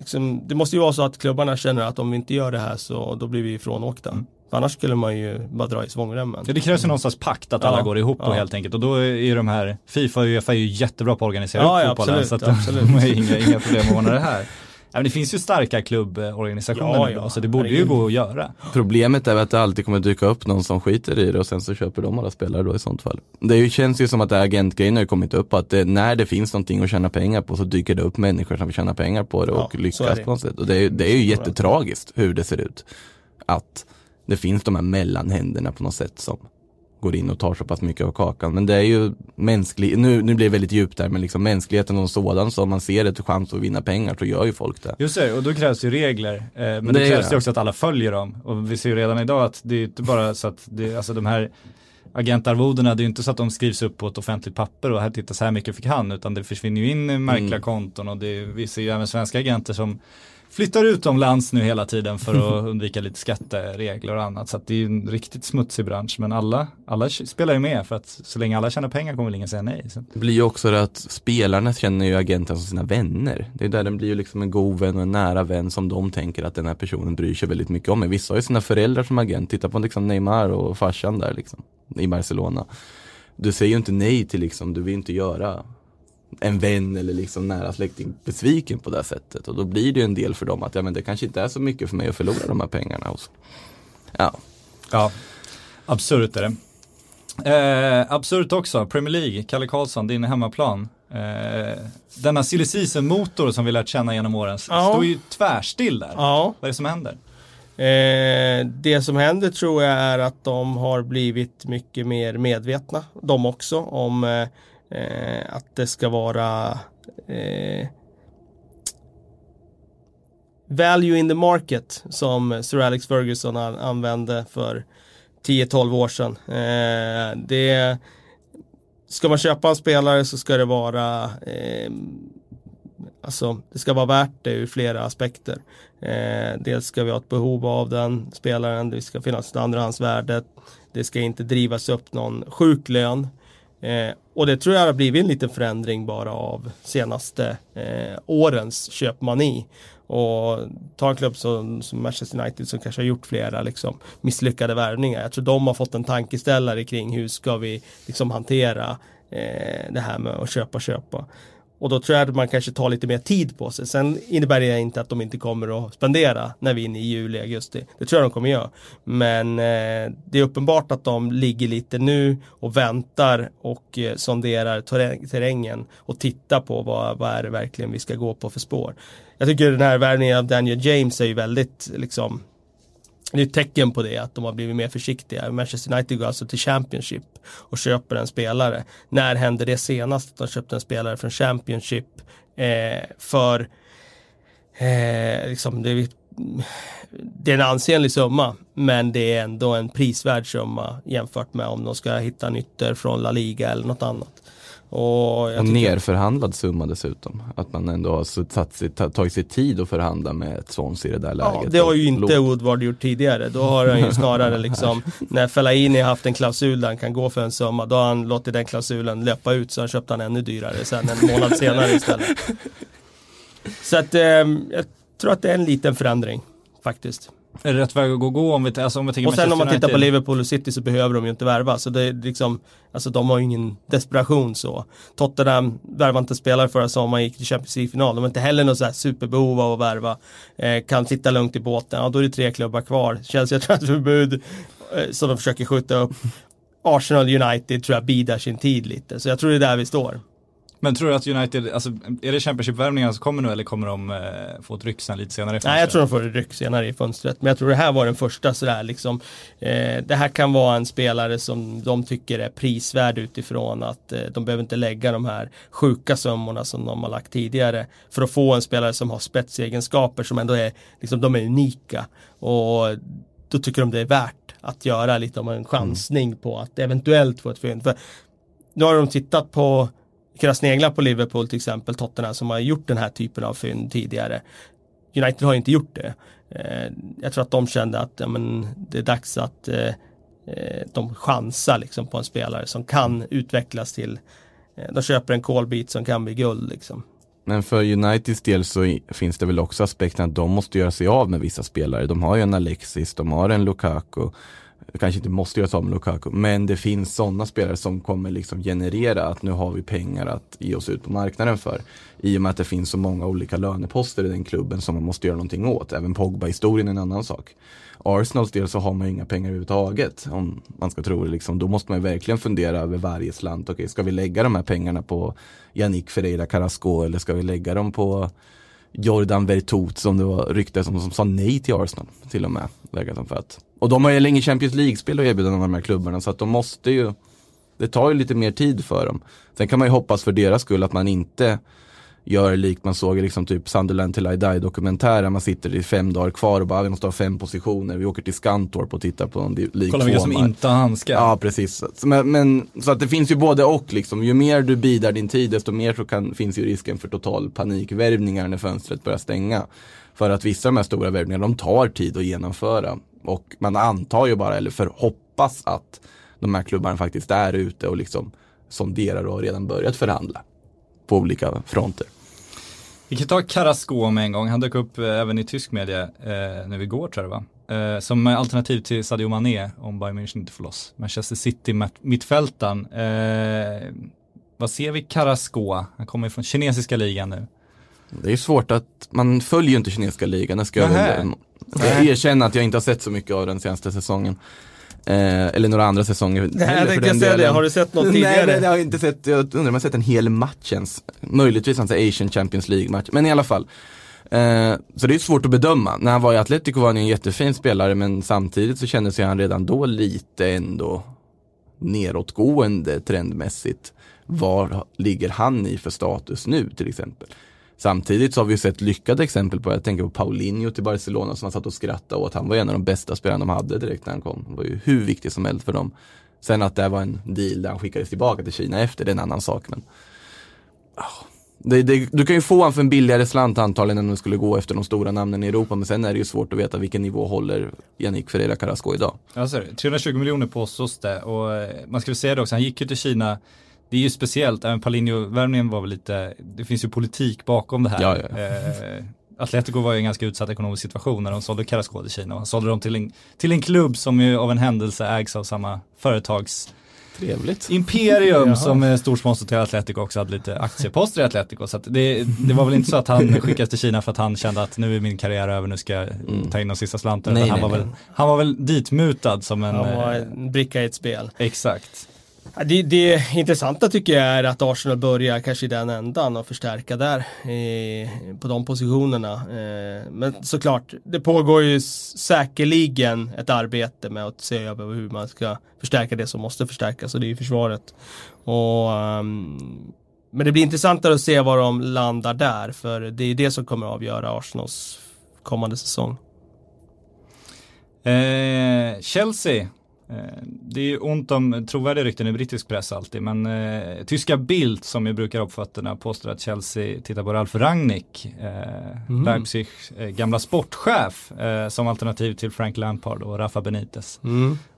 liksom, Det måste ju vara så att klubbarna känner att om vi inte gör det här så då blir vi ifrånåkta. Mm. Annars skulle man ju bara dra i svångremmen. Ja, det krävs ju någonstans pakt att alla Ja, går ihop ja. och helt enkelt. Och då är ju de här, Fifa och Uefa är ju jättebra på att organisera Ja, fotbollen. absolut, så att absolut. de [LAUGHS] har inga, inga problem att ordna det här. [LAUGHS] Ja, men det finns ju starka klubborganisationer Ja, nu ja, så det borde ju gå att göra. Problemet är att det alltid kommer dyka upp någon som skiter i det och sen så köper de alla spelare då i sånt fall. Det känns ju som att det här agentgrejen har kommit upp att det, när det finns någonting att tjäna pengar på så dyker det upp människor som vill tjäna pengar på det Ja, och är lyckas det. på något sätt. Och det är, ju- det är ju jättetragiskt hur det ser ut. Att det finns de här mellanhänderna på något sätt som går in och tar så pass mycket av kakan. Men det är ju mänsklig, nu, nu blir det väldigt djupt där, men liksom mänskligheten och sådan, så om man ser ett chans att vinna pengar så gör ju folk det. Just det, och då krävs ju regler. Eh, men Det då är krävs det. det också att alla följer dem. Och vi ser ju redan idag att det är inte bara så att det, alltså de här agentarvodena, det är ju inte så att de skrivs upp på ett offentligt papper och här så här mycket fick han, utan det försvinner ju in i märkliga Mm. konton och det, vi ser ju även svenska agenter som flyttar utomlands nu hela tiden för att [LAUGHS] undvika lite skatteregler och annat. Så det är ju en riktigt smutsig bransch, men alla, alla spelar ju med för att så länge alla tjänar pengar kommer väl ingen säga nej. Så. Det blir ju också det att spelarna känner ju agenten som sina vänner. Det är där den blir ju liksom en god vän och en nära vän som de tänker att den här personen bryr sig väldigt mycket om. Men vissa har ju sina föräldrar som agent. Titta på liksom Neymar och farsan där liksom i Barcelona. Du säger ju inte nej till liksom, du vill inte göra en vän eller liksom nära släkting besviken på det här sättet. Och då blir det ju en del för dem att ja men det kanske inte är så mycket för mig att förlora de här pengarna. Och så. Ja, Ja, absurt är det. Eh, absurt också, Premier League, Kalle Karlsson, din hemmaplan. Eh, denna silly season-motor som vi lärt känna genom åren Ja. står ju tvärstill där. Ja, Vad är det som händer? Eh, det som händer tror jag är att de har blivit mycket mer medvetna, de också, om eh, eh, att det ska vara eh, value in the market som Sir Alex Ferguson använde för 10-12 år sedan. Eh, det, ska man köpa en spelare så ska det vara eh, Alltså det ska vara värt det ur flera aspekter. Eh, dels ska vi ha ett behov av den spelaren, det ska finnas ett andrahandsvärde. Det ska inte drivas upp någon sjuk lön. Eh, och det tror jag har blivit en liten förändring bara av senaste eh, årens köpmani. Och ta en klubb som, som Manchester United som kanske har gjort flera liksom, misslyckade värvningar. Jag tror de har fått en tankeställare kring hur ska vi liksom, hantera eh, det här med att köpa köpa. Och då tror jag att man kanske tar lite mer tid på sig. Sen innebär det inte att de inte kommer att spendera när vi är inne i juli, augusti. Det tror jag de kommer göra. Men eh, det är uppenbart att de ligger lite nu och väntar och eh, sonderar terräng, terrängen och tittar på vad, vad är det verkligen vi ska gå på för spår. Jag tycker den här värvningen av Daniel James är ju väldigt liksom det är ett tecken på det, att de har blivit mer försiktiga. Manchester United går alltså till Championship och köper en spelare. När hände det senast att de köpte en spelare från Championship eh, för eh, liksom det, det är en ansenlig summa, men det är ändå en prisvärd summa jämfört med om de ska hitta nytter från La Liga eller något annat. Och, Och nerförhandlad summa dessutom. Att man ändå har satt sig, ta- tagit sig tid att förhandla med ett Swansea i det där läget. Ja, det har ju inte låt- Woodward gjort tidigare. Då har han ju [LAUGHS] snarare liksom, när Fellaini haft en klausul där han kan gå för en summa, då har han låtit den klausulen löpa ut så han köpte han ännu dyrare sen en månad senare istället. [LAUGHS] Så att eh, jag tror att det är en liten förändring faktiskt. Är det rätt väg att gå, gå om vi, alltså om vi tänker Och sen om man tittar på? Liverpool och City så behöver de ju inte värva. Så det är liksom, alltså de har ju ingen desperation så. Tottenham värvade inte spelare förra sommaren, gick till Champions League-final. De har inte heller något så här superbehov av att värva. Eh, kan sitta lugnt i båten. Ja, då är det tre klubbar kvar. Chelsea har [LAUGHS] transferförbud eh, som de försöker skjuta upp. Arsenal United tror jag bidar sin tid lite. Så jag tror det är där vi står. Men tror du att United, alltså är det Championship-värvningar som kommer nu eller kommer de eh, få ett ryck sen lite senare i Nej, jag fönstret? tror de får ett ryck senare i fönstret. Men jag tror det här var den första sådär liksom. Eh, det här kan vara en spelare som de tycker är prisvärd utifrån att eh, de behöver inte lägga de här sjuka summorna som de har lagt tidigare. För att få en spelare som har spetsegenskaper som ändå är, liksom de är unika. Och då tycker de det är värt att göra lite om en chansning på att eventuellt få ett fynd. För nu har de tittat på kunna snegla på Liverpool till exempel, Tottenham som har gjort den här typen av fynd tidigare. United har inte gjort det. Eh, jag tror att de kände att ja, men, det är dags att eh, eh, de chansar liksom, på en spelare som kan utvecklas till eh, de köper en kolbit som kan bli guld liksom. Men för Uniteds del så finns det väl också aspekten att de måste göra sig av med vissa spelare. De har ju en Alexis, de har en Lukaku. Kanske inte måste göra sig av med Lukaku, men det finns sådana spelare som kommer liksom generera att nu har vi pengar att ge oss ut på marknaden för. I och med att det finns så många olika löneposter i den klubben som man måste göra någonting åt. Även Pogba-historien är en annan sak. Arsenals del så har man ju inga pengar överhuvudtaget om man ska tro det. Liksom. Då måste man ju verkligen fundera över varje slant. Okej, ska vi lägga de här pengarna på Yannick Ferreira Carrasco eller ska vi lägga dem på Jordan Vertot som det var rykte som, som sa nej till Arsenal till och med. Lägga dem för att. Och de har ju länge Champions League-spel att erbjuda de här klubbarna så att de måste ju Det tar ju lite mer tid för dem. Sen kan man ju hoppas för deras skull att man inte gör likt man såg i liksom typ Sunderland till I Die dokumentären. Man sitter i fem dagar kvar och bara vi måste ha fem positioner. Vi åker till Skantorp och tittar på en League Kolla vilka som 2-match. inte har handskar. Ja, precis. Så, men, men, så att det finns ju både och liksom. Ju mer du bidar din tid, desto mer så kan, finns ju risken för total panikvärvningar när fönstret börjar stänga. För att vissa av de här stora värvningarna, de tar tid att genomföra. Och man antar ju bara, eller förhoppas att de här klubbarna faktiskt är ute och liksom sonderar och har redan börjat förhandla. På olika fronter. Vi kan ta Carrasco med en gång, han dök upp eh, även i tysk media eh, nu igår tror jag det var. Eh, som alternativ till Sadio Mané om Bayern München inte får loss. Manchester City mittfältan. mittfältaren. Eh, vad ser vi Carrasco? Han kommer från kinesiska ligan nu. Det är svårt att, man följer ju inte kinesiska ligan, det ska jag Nähä. jag erkänner att jag inte har sett så mycket av den senaste säsongen. Eh, eller några andra säsonger. Nej, jag tänkte säga det. Har du sett något Nej, tidigare? men jag har inte sett, jag undrar om jag har sett en hel match ens. Möjligtvis en Asian Champions League-match, men i alla fall. Eh, så det är svårt att bedöma. När han var i Atletico var han en jättefin spelare men samtidigt så kände sig han redan då lite ändå nedåtgående trendmässigt. Var ligger han i för status nu till exempel? Samtidigt så har vi sett lyckade exempel på, jag tänker på Paulinho till Barcelona som han satt och skrattade åt. Han var en av de bästa spelarna de hade direkt när han kom. Han var ju hur viktig som helst för dem. Sen att det var en deal där han skickades tillbaka till Kina efter, det är en annan sak. Men, ah. det, det, du kan ju få honom för en billigare slant antagligen än om du skulle gå efter de stora namnen i Europa. Men sen är det ju svårt att veta vilken nivå håller Yannick Ferreira Carrasco idag. Ja, så 320 miljoner påstås det och eh, man ska väl säga det också, han gick ju till Kina det är ju speciellt, även Paulinho-värvningen var väl lite, det finns ju politik bakom det här. Ja, ja. Eh, Atletico var ju i en ganska utsatt ekonomisk situation när de sålde Carrasco till Kina och sålde dem till en, till en klubb som ju av en händelse ägs av samma företags Trevligt. Imperium Jaha. som är stor sponsor till Atletico också hade lite aktieposter i Atletico. Så att det, det var väl inte så att han [LAUGHS] skickades till Kina för att han kände att nu är min karriär över, nu ska jag ta in de sista Utan han, nej, var nej. väl, han var väl ditmutad som en... Han var eh, en bricka i ett spel. Exakt. Det, det intressanta tycker jag är att Arsenal börjar kanske i den ändan och förstärka där eh, på de positionerna. Eh, men såklart, det pågår ju säkerligen ett arbete med att se över hur man ska förstärka det som måste förstärkas och det är ju försvaret. Och, um, men det blir intressantare att se var de landar där för det är det som kommer att avgöra Arsenals kommande säsong. Eh, Chelsea. Eh, det är ju ont om trovärdiga rykten i brittisk press alltid, men eh, tyska Bild som ju brukar upp fötterna påstår att Chelsea tittar på Ralf Rangnick, eh, Leipzigs eh, gamla sportchef, eh, som alternativ till Frank Lampard och Rafa Benitez.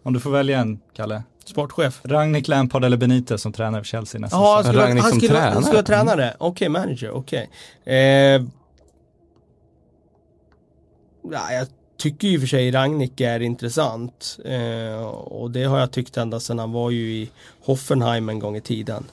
Om du får välja en, Kalle. Sportchef. Rangnick, Lampard eller Benitez som tränar för Chelsea nästa Ja, han säsong. skulle, Rangnick han skulle, tränare. han skulle vara tränare. Okej, manager, okej. Eh, ja, jag tycker ju för sig Ragnik är intressant. Eh, och det har jag tyckt ända sedan han var ju i Hoffenheim en gång i tiden.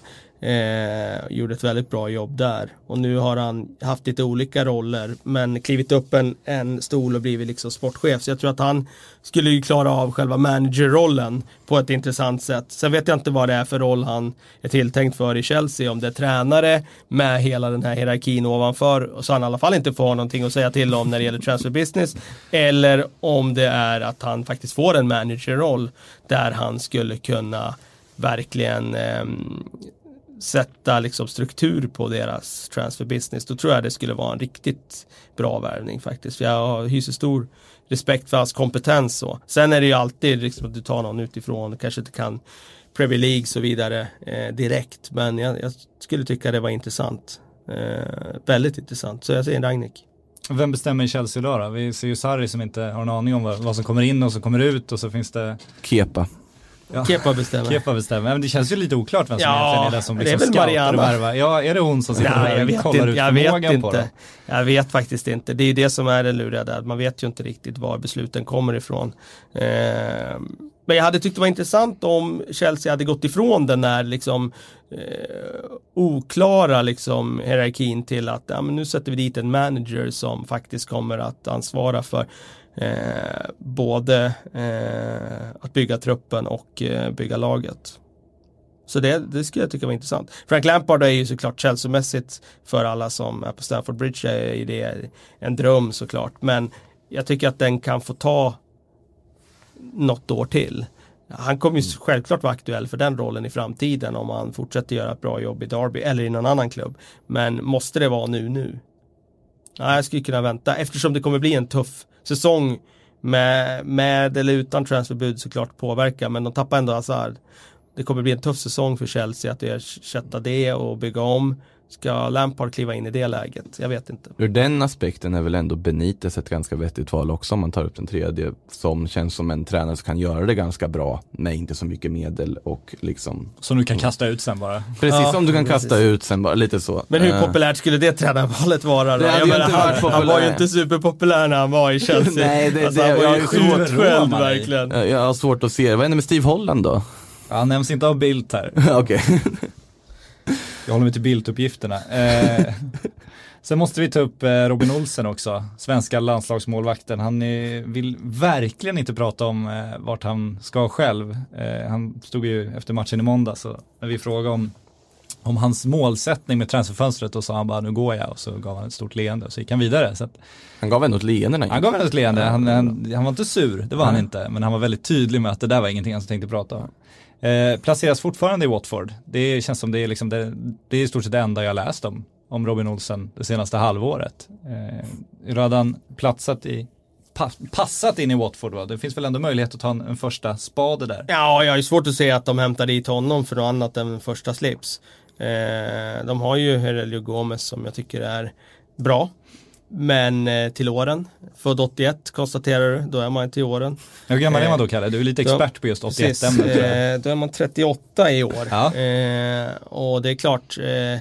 Eh, gjorde ett väldigt bra jobb där. Och nu har han haft lite olika roller men klivit upp en, en stol och blivit liksom sportchef. Så jag tror att han skulle ju klara av själva managerrollen på ett intressant sätt. Sen vet jag inte vad det är för roll han är tilltänkt för i Chelsea. Om det är tränare med hela den här hierarkin ovanför. Så han i alla fall inte får någonting att säga till om när det gäller transfer business. Eller om det är att han faktiskt får en managerroll där han skulle kunna verkligen eh, sätta liksom struktur på deras transfer business. Då tror jag det skulle vara en riktigt bra värvning faktiskt. För jag hyser stor respekt för hans kompetens. Så. Sen är det ju alltid liksom att du tar någon utifrån och kanske inte kan Premier League och så vidare eh, direkt. Men jag, jag skulle tycka det var intressant. Eh, väldigt intressant. Så jag säger Ragnik. Vem bestämmer i Chelsea idag då? Vi ser ju Sarri som inte har en aning om vad, vad som kommer in och som kommer ut och så finns det Kepa. Ja, Kepa bestämmer. Kepa bestämmer. Men det känns ju lite oklart vem som Ja, egentligen är det som det är liksom väl Mariana. Ja, är det hon som sitter Nej, och kollar inte. ut Jag vet förmågan på dem? inte. Jag vet faktiskt inte. Det är ju det som är det luriga där. Man vet ju inte riktigt var besluten kommer ifrån. Eh, men jag hade tyckt det var intressant om Chelsea hade gått ifrån den där liksom eh, oklara liksom hierarkin till att ja, men nu sätter vi dit en manager som faktiskt kommer att ansvara för eh, både eh, att bygga truppen och eh, bygga laget. Så det, det skulle jag tycka var intressant. Frank Lampard är ju såklart Chelsea-mässigt för alla som är på Stamford Bridge är det en dröm såklart. Men jag tycker att den kan få ta något år till. Han kommer ju självklart vara aktuell för den rollen i framtiden om han fortsätter göra ett bra jobb i Derby eller i någon annan klubb. Men måste det vara nu nu? Nej, jag skulle kunna vänta eftersom det kommer bli en tuff säsong med, med eller utan transferbud såklart påverka men de tappar ändå Hazard. Det kommer bli en tuff säsong för Chelsea att ersätta det och bygga om. Ska Lampard kliva in i det läget? Jag vet inte. Ur den aspekten är väl ändå Benitez ett ganska vettigt val också om man tar upp den tredje. Som känns som en tränare som kan göra det ganska bra med inte så mycket medel och liksom Som du kan kasta ut sen bara. Precis Ja, som du kan precis. kasta ut sen bara, lite så. Men hur Eh, populärt skulle det tränarvalet vara då? Det hade Jag menar, inte varit han, han var ju inte superpopulär när han var i Chelsea. [LAUGHS] Nej, det- alltså, det- han var jag ju road, verkligen. Jag har svårt att se, vad händer med Steve Holland då? Ja, Han nämns inte av Bildt här. [LAUGHS] Okej. Jag håller mig till Bildt-uppgifterna. Eh, Sen måste vi ta upp eh, Robin Olsen också, svenska landslagsmålvakten. Han vill verkligen inte prata om eh, vart han ska själv. Eh, han stod ju efter matchen i måndag så när vi frågade om, om hans målsättning med transferfönstret och sa han bara nu går jag och så gav han ett stort leende och så gick han vidare. Att, Han gav ändå ett leende när han gav ändå ett leende, han, han, han var inte sur, det var han inte, men han var väldigt tydlig med att det där var ingenting han tänkte prata om. Eh, placeras fortfarande i Watford. Det känns som det är, liksom det, det är i stort sett det enda jag läst om, om Robin Olsen det senaste halvåret. Eh, hur hade han platsat i, pa, passat in i Watford va? Det finns väl ändå möjlighet att ta en, en första spade där. Ja, jag har ju svårt att se att de hämtar dit honom för något annat än första slips. Eh, de har ju Herelio Gomez som jag tycker är bra. Men eh, till åren, född 81 konstaterar du, då är man till åren. Hur gammal är Eh, man då Kalle? Du är lite expert på just Precis, 81-ämnet. tror jag. eh, då är man 38 i år. Ja. Eh, och det är klart, eh,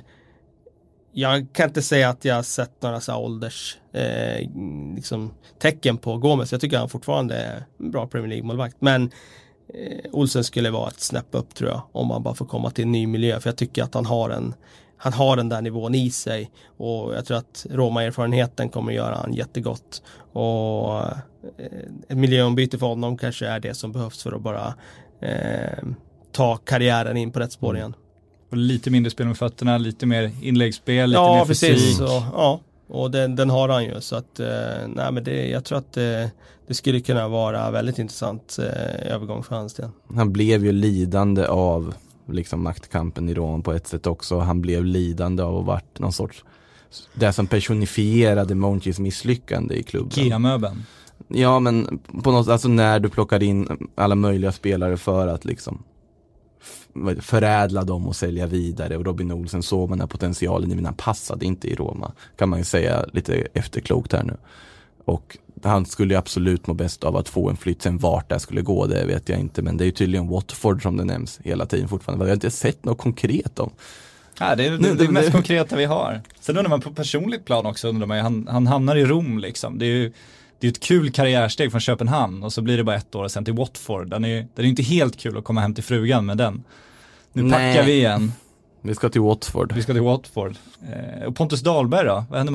jag kan inte säga att jag har sett några så ålders eh, liksom, tecken på Gomes. Jag tycker han fortfarande är en bra Premier League-målvakt. Men eh, Olsen skulle vara ett snäpp upp tror jag. Om man bara får komma till en ny miljö. För jag tycker att han har en han har den där nivån i sig och jag tror att Roma-erfarenheten kommer göra han jättegott. Och eh, ett miljöombyte för honom kanske är det som behövs för att bara eh, ta karriären in på rätt spår igen. Och lite mindre spel med fötterna, lite mer inläggsspel, lite Ja, mer precis. fysik. Och, ja, och den, den har han ju. Så att, eh, nej men det, jag tror att det, det skulle kunna vara väldigt intressant eh, övergång för hans del. Han blev ju lidande av liksom maktkampen i Rom på ett sätt också. Han blev lidande av att varit någon sorts det som personifierade Monchis misslyckande i klubben. Ikea-möbeln. Ja men på något, alltså när du plockar in alla möjliga spelare för att liksom förädla dem och sälja vidare och Robin Olsen såg man den potentialen i men han passade inte i Roma. Kan man ju säga lite efterklokt här nu. Och han skulle ju absolut må bäst av att få en flytt. Sen vart det skulle gå, det vet jag inte. Men det är ju tydligen Watford som det nämns hela tiden fortfarande. Vi har inte sett något konkret om. Ja, det är det, det, det- mest det- konkreta vi har. Sen undrar man på personligt plan också, undrar man han, han hamnar i Rom liksom. Det är ju det är ett kul karriärsteg från Köpenhamn och så blir det bara ett år och sen till Watford. Den är det är inte helt kul att komma hem till frugan med den. Nu Nej. packar vi igen, Vi ska till Watford. vi ska till Watford. Eh, och Pontus Dahlberg då? Vad händer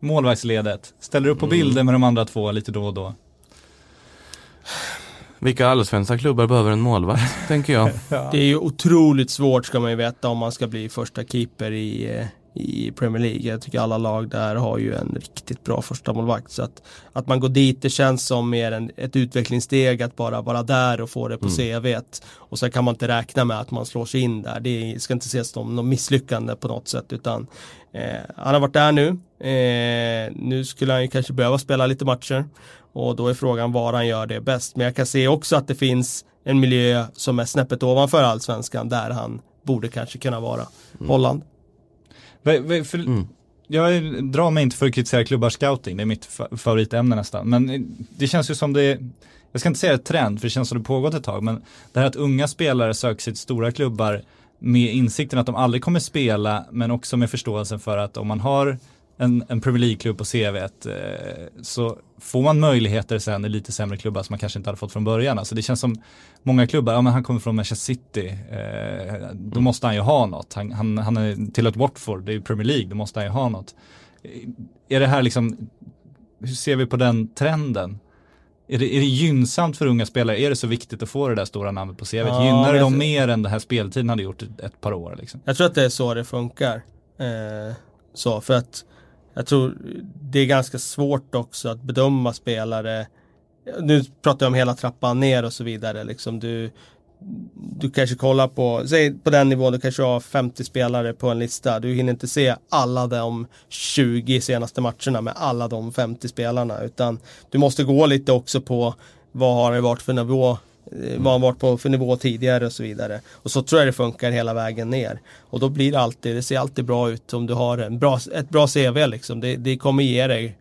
målvaktsledet. Ställer upp på Mm. bilder med de andra två lite då och då. Vilka allsvenska klubbar behöver en målvakt, [LAUGHS] tänker jag. det är ju otroligt svårt ska man ju veta om man ska bli första keeper i, eh, i Premier League. Jag tycker alla lag där har ju en riktigt bra första målvakt Så att, att man går dit, det känns som mer en, ett utvecklingssteg att bara vara där och få det på CVt. Och sen kan man inte räkna med att man slår sig in där. Det ska inte ses som något misslyckande på något sätt utan eh, han har varit där nu. Eh, nu skulle han ju kanske behöva spela lite matcher. Och då är frågan var han gör det bäst. Men jag kan se också att det finns en miljö som är snäppet ovanför allsvenskan där han borde kanske kunna vara. Holland. För, Jag drar mig inte för att kritisera klubbars scouting, det är mitt fa- favoritämne nästan. Men det känns ju som det, jag ska inte säga ett trend, för det känns som det pågått ett tag, men det här att unga spelare söker sig till stora klubbar med insikten att de aldrig kommer spela, men också med förståelsen för att om man har en, en Premier League-klubb på CV eh, så får man möjligheter sen i lite sämre klubbar som man kanske inte hade fått från början. Alltså det känns som många klubbar, ja men han kommer från Manchester City, eh, då måste han ju ha något. Han, han, han är till ett Watford, det är ju Premier League, då måste han ju ha något. Eh, Är det här liksom, hur ser vi på den trenden? Är det, är det gynnsamt för unga spelare? Är det så viktigt att få det där stora namnet på CV? Ja, Gynnar det dem mer än den här speltiden hade gjort ett, ett par år? Liksom? Jag tror att det är så det funkar. Eh, Så för att jag tror det är ganska svårt också att bedöma spelare. Nu pratar jag om hela trappan ner och så vidare. Liksom du, du kanske kollar på, säg på den nivån, du kanske har 50 spelare på en lista. Du hinner inte se alla de 20 senaste matcherna med alla de 50 spelarna. Utan du måste gå lite också på vad har det varit för nivå Eh, vad han varit på för nivå tidigare och så vidare. Och så tror jag det funkar hela vägen ner. Och då blir det alltid, det ser alltid bra ut om du har en bra, ett bra CV liksom. Det, det kommer ge dig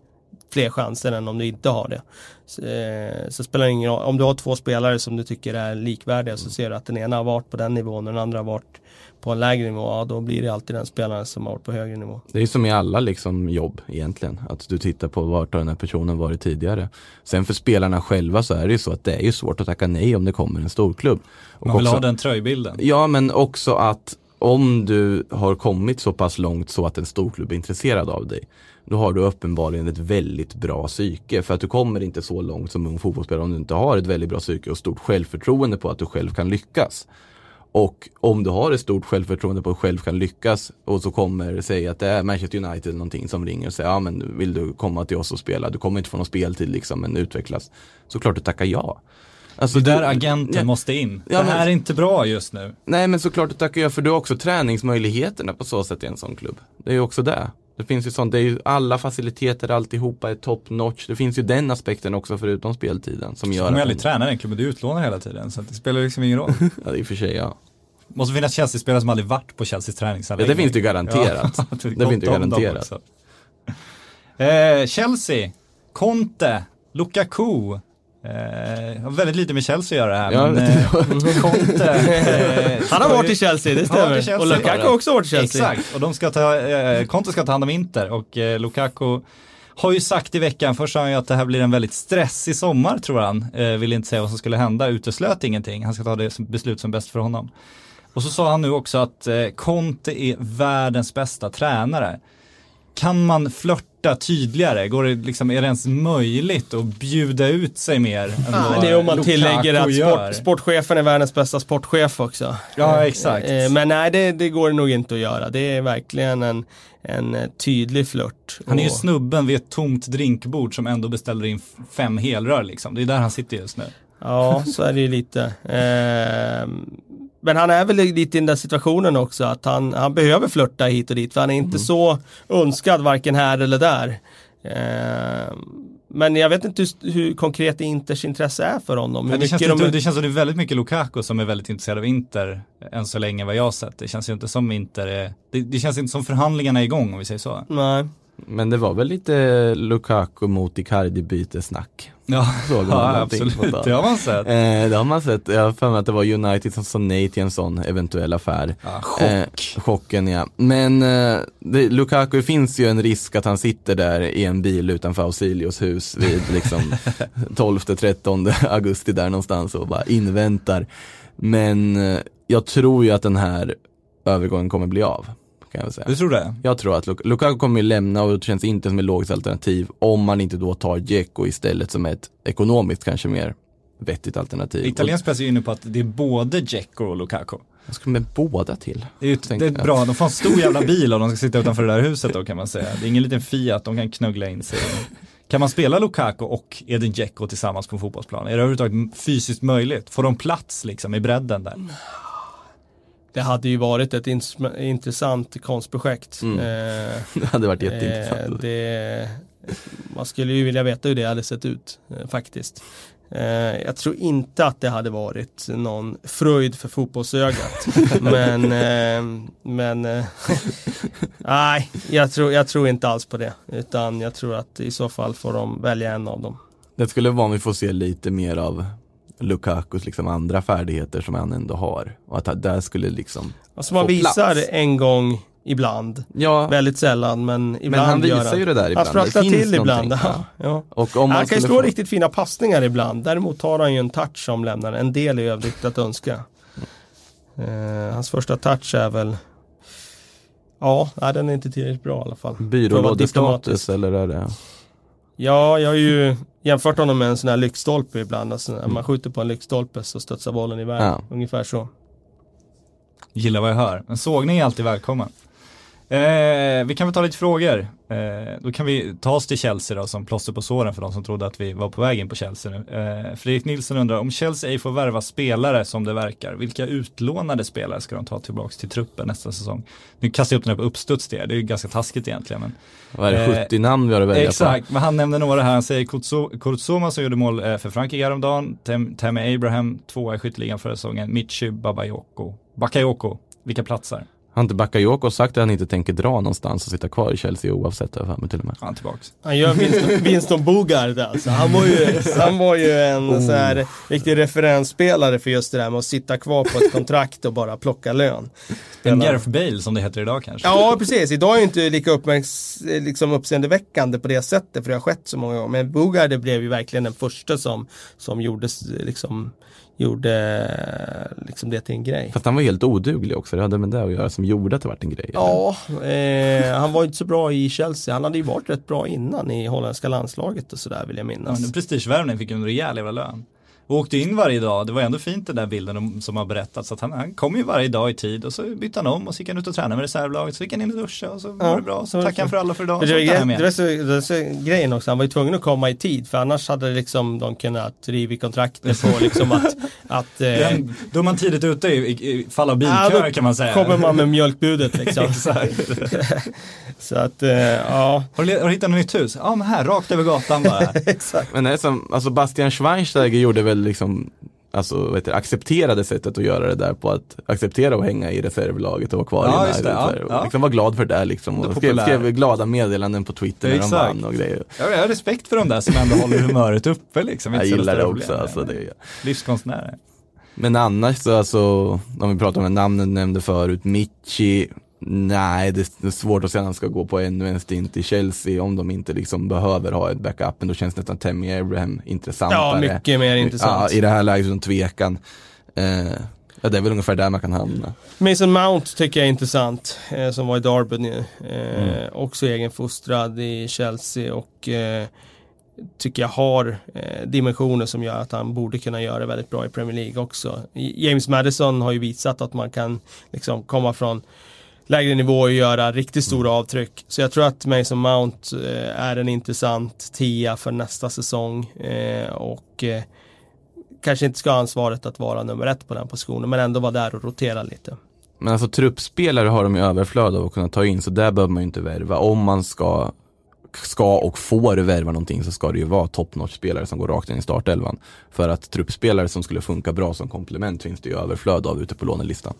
fler chanser än om du inte har det. Så, eh, så spelar det ingen roll, om du har två spelare som du tycker är likvärdiga så ser du att den ena har varit på den nivån och den andra har varit på en lägre nivå, ja då blir det alltid den spelaren som har varit på högre nivå. Det är som i alla liksom jobb egentligen. Att du tittar på vart har den här personen varit tidigare. Sen för spelarna själva så är det ju så att det är ju svårt att tacka nej om det kommer en storklubb. Och Man vill också- ha den tröjbilden. Ja men också att om du har kommit så pass långt så att en storklubb är intresserad av dig. Då har du uppenbarligen ett väldigt bra psyke. För att du kommer inte så långt som ung fotbollsspelare om du inte har ett väldigt bra psyke och stort självförtroende på att du själv kan lyckas. Och om du har ett stort självförtroende på att själv kan lyckas och så kommer, säg att det är Manchester United eller någonting som ringer och säger ja men vill du komma till oss och spela, du kommer inte få någon speltid liksom men utvecklas. Så klart du tackar ja. Alltså, Det är där agenten Ja. måste in. Ja, det men- här är inte bra just nu. Nej men såklart du tackar jag för du har också träningsmöjligheterna på så sätt i en sån klubb. Det är ju också det. Det finns ju sånt, det är ju alla faciliteter, alltihopa är top notch. Det finns ju den aspekten också förutom speltiden som Du gör kommer ju att aldrig träna den klubben, du är utlånad hela tiden. Så det spelar liksom ingen roll. [LAUGHS] Ja, det är i och för sig ja. Måste finnas Chelsea-spelare som aldrig varit på Chelseas ja. träningsanläggning. Det finns det ju garanterat. Ja, [LAUGHS] det finns det garanterat. Eh, Chelsea, Conte, Lukaku. Eh, har väldigt lite med Chelsea att göra här. Ja, men, eh, [LAUGHS] Conte. Eh, Han har varit i Chelsea, det stämmer. Chelsea. Och Lukaku har också varit i Chelsea. Exakt, och de ska ta, eh, Conte ska ta hand om Inter och eh, Lukaku har ju sagt i veckan, först sa han ju att det här blir en väldigt stressig sommar tror han. Eh, ville inte säga vad som skulle hända, uteslöt ingenting. Han ska ta det som beslut som bäst för honom. Och så sa han nu också att eh, Conte är världens bästa tränare. Kan man flörta tydligare? Går det liksom, är det ens möjligt att bjuda ut sig mer än det är om man Lukaku tillägger att sport, sportchefen är världens bästa sportchef också. Ja, exakt. Eh, Men nej, det, det går nog inte att göra. Det är verkligen en, en eh, tydlig flört. Han är ju snubben vid ett tomt drinkbord som ändå beställer in fem helrör liksom. Det är där han sitter just nu. Ja, så är det ju lite. Ehm, men han är väl lite i den där situationen också att han, han behöver flörta hit och dit för han är inte Mm. så önskad varken här eller där. Ehm, men jag vet inte hur, hur konkret Inters intresse är för honom. Men det, känns inte, de- det känns som det är väldigt mycket Lukaku som är väldigt intresserad av Inter än så länge vad jag har sett. Det känns ju inte som Inter är, det, det känns inte som förhandlingarna är igång om vi säger så. Nej. Men det var väl lite Lukaku mot Icardi bytesnack. Ja, Såg man ja absolut, det? har man sett. Eh, det har man sett. Jag har för mig att det var United som sa nej till en sån eventuell affär. Ja, chock. Eh, chocken ja. Men eh, det, Lukaku finns ju en risk att han sitter där i en bil utanför Ausilios hus vid liksom [LAUGHS] 12-13 augusti där någonstans och bara inväntar. Men eh, jag tror ju att den här övergången kommer bli av. Kan jag säga. Du tror det? Jag tror att Luk- Lukaku kommer ju lämna och det känns inte som ett logiskt alternativ om man inte då tar Dzeko istället som ett ekonomiskt kanske mer vettigt alternativ. Italiensk press är ju inne på att det är både Dzeko och Lukaku. Och ska med båda till. Det är, ju- det är bra, de får en stor jävla [LAUGHS] bil om de ska sitta utanför det där huset då kan man säga. Det är ingen liten Fiat de kan knuggla in sig. Kan man spela Lukaku och Edin Dzeko tillsammans på en fotbollsplan? Är det överhuvudtaget fysiskt möjligt? Får de plats liksom i bredden där? Det hade ju varit ett intressant konstprojekt. Mm. Eh, [LAUGHS] Det hade varit eh, jätteintressant. det, man skulle ju vilja veta hur det hade sett ut eh, faktiskt. Eh, jag tror inte att det hade varit någon fröjd för fotbollsögat. [LAUGHS] men eh, men eh, [LAUGHS] nej, jag tror, jag tror inte alls på det. Utan jag tror att i så fall får de välja en av dem. Det skulle vara om vi får se lite mer av Lukakus liksom andra färdigheter som han ändå har. Och att han- där skulle liksom, Alltså man Få visar plats. en gång ibland. ja, Väldigt sällan men ibland men han visar ju det där Han ibland. sprattlar Det finns till ibland. Ja. [LAUGHS] Ja. Och om man Han kan ju slå få- riktigt fina passningar ibland. Däremot har han ju en touch som lämnar en del i övrigt att önska. Eh, hans första touch är väl Ja, nej, den är inte tillräckligt bra i alla fall. Byrålådestatus eller är det? Ja, jag har ju jämfört honom med en sån här lyktstolpe ibland. Alltså, när man skjuter på en lyktstolpe så studsar bollen iväg. Ja. Ungefär så. Gillar vad jag hör. En sågning är alltid välkommen. Eh, vi kan väl ta lite frågor. Eh, då kan vi ta oss till Chelsea då som plåster på såren för de som trodde att vi var på väg in på Chelsea nu. Eh, Fredrik Nilsson undrar om Chelsea ej får värva spelare som det verkar, vilka utlånade spelare ska de ta tillbaka till truppen nästa säsong? Nu kastar jag upp den här på uppstuds det, det är ju ganska taskigt egentligen. Men, Vad är det, Eh, 70 namn vi har att välja Exakt, men han nämner några här. Han säger Kurtzoma som gjorde mål eh, för Frankrike häromdagen, Tem- Tammy Abraham, tvåa i skytteligan förra säsongen, Michi Babayoko, Bakayoko, vilka platser? Har inte Bakayoko sagt att han inte tänker dra någonstans och sitta kvar i Chelsea oavsett jag för mig till och med. Han tillbaks. Han gör Winston, [LAUGHS] Winston Bogard alltså. Han var ju, han var ju en Oh. så här riktig referensspelare för just det där med att sitta kvar på ett [LAUGHS] kontrakt och bara plocka lön. En Spela- Gareth Bale som det heter idag kanske. Ja, precis. Idag är inte lika uppmärks liksom uppseendeväckande på det sättet, för det har skett så många gånger. Men Bogard blev ju verkligen den första som, som gjordes, liksom, gjorde liksom det till en grej. Fast han var helt oduglig också, det hade med det att göra som gjorde att det vart en grej. eller? Ja, eh, han var ju inte så bra i Chelsea. Han hade ju varit rätt bra innan i holländska landslaget och sådär vill jag Ja, minnas. men prestigevärvning fick ju en rejäl jävla lön. Och åkte in varje dag, det var ändå fint den där bilden om- som har berättats. Att han, han kom ju varje dag i tid och så bytte han om och så gick han ut och tränade med reservlaget. Så gick han in och duschade och så var Ja, det bra. så det tackade han för alla för idag. Det hem det var, så, det var så grejen också, han var ju tvungen att komma i tid för annars hade liksom de kunnat riva kontraktet på [LAUGHS] liksom att, att eh, Den- Då är man tidigt ute i, i, fall av Ja, bilköer då kan man säga. kommer man med mjölkbudet liksom. [LAUGHS] Exakt. [LAUGHS] så att, eh, ja, Har du, har du hittat något nytt hus? Ja men här, rakt över gatan bara. [LAUGHS] exakt. Men det är som, alltså Bastian Schweinsteiger gjorde väl liksom Alltså heter det, accepterade sättet att göra det där på att acceptera att hänga i reservlaget och vara kvar Ja, i just det, United. ja, ja. Liksom var glad för det liksom. Och skrev, skrev glada meddelanden på Twitter när de vann och grejer. Jag har respekt för de där som ändå håller humöret uppe liksom. Jag gillar det också. problem. Alltså, det, Livskonstnärer. Men annars så alltså, om vi pratar om namnen du nämnde förut, Michi, nej det är svårt att säga att han ska gå på ännu en stint i Chelsea om de inte liksom behöver ha ett backup, men då känns nästan Tammy Abraham intressantare. Ja, mycket mer intressant. Ja, i det här läget utan tvekan. Eh, ja, det är väl ungefär där man kan hamna. Mason Mount tycker jag är intressant, eh, som var i Derby nu. Eh, Mm. Också egenfostrad i Chelsea och eh, tycker jag har eh, dimensioner som gör att han borde kunna göra väldigt bra i Premier League också. James Madison har ju visat att man kan liksom komma från lägre nivå och göra riktigt stora avtryck. Så jag tror att Mason Mount eh, är en intressant tia för nästa säsong eh, och eh, kanske inte ska ha ansvaret att vara nummer ett på den positionen men ändå vara där och rotera lite. Men alltså truppspelare har de ju överflöd av att kunna ta in, så där behöver man ju inte värva. Om man ska, ska och får värva någonting så ska det ju vara top spelare som går rakt in i startelvan. För att truppspelare som skulle funka bra som komplement finns det ju överflöd av ute på lånelistan.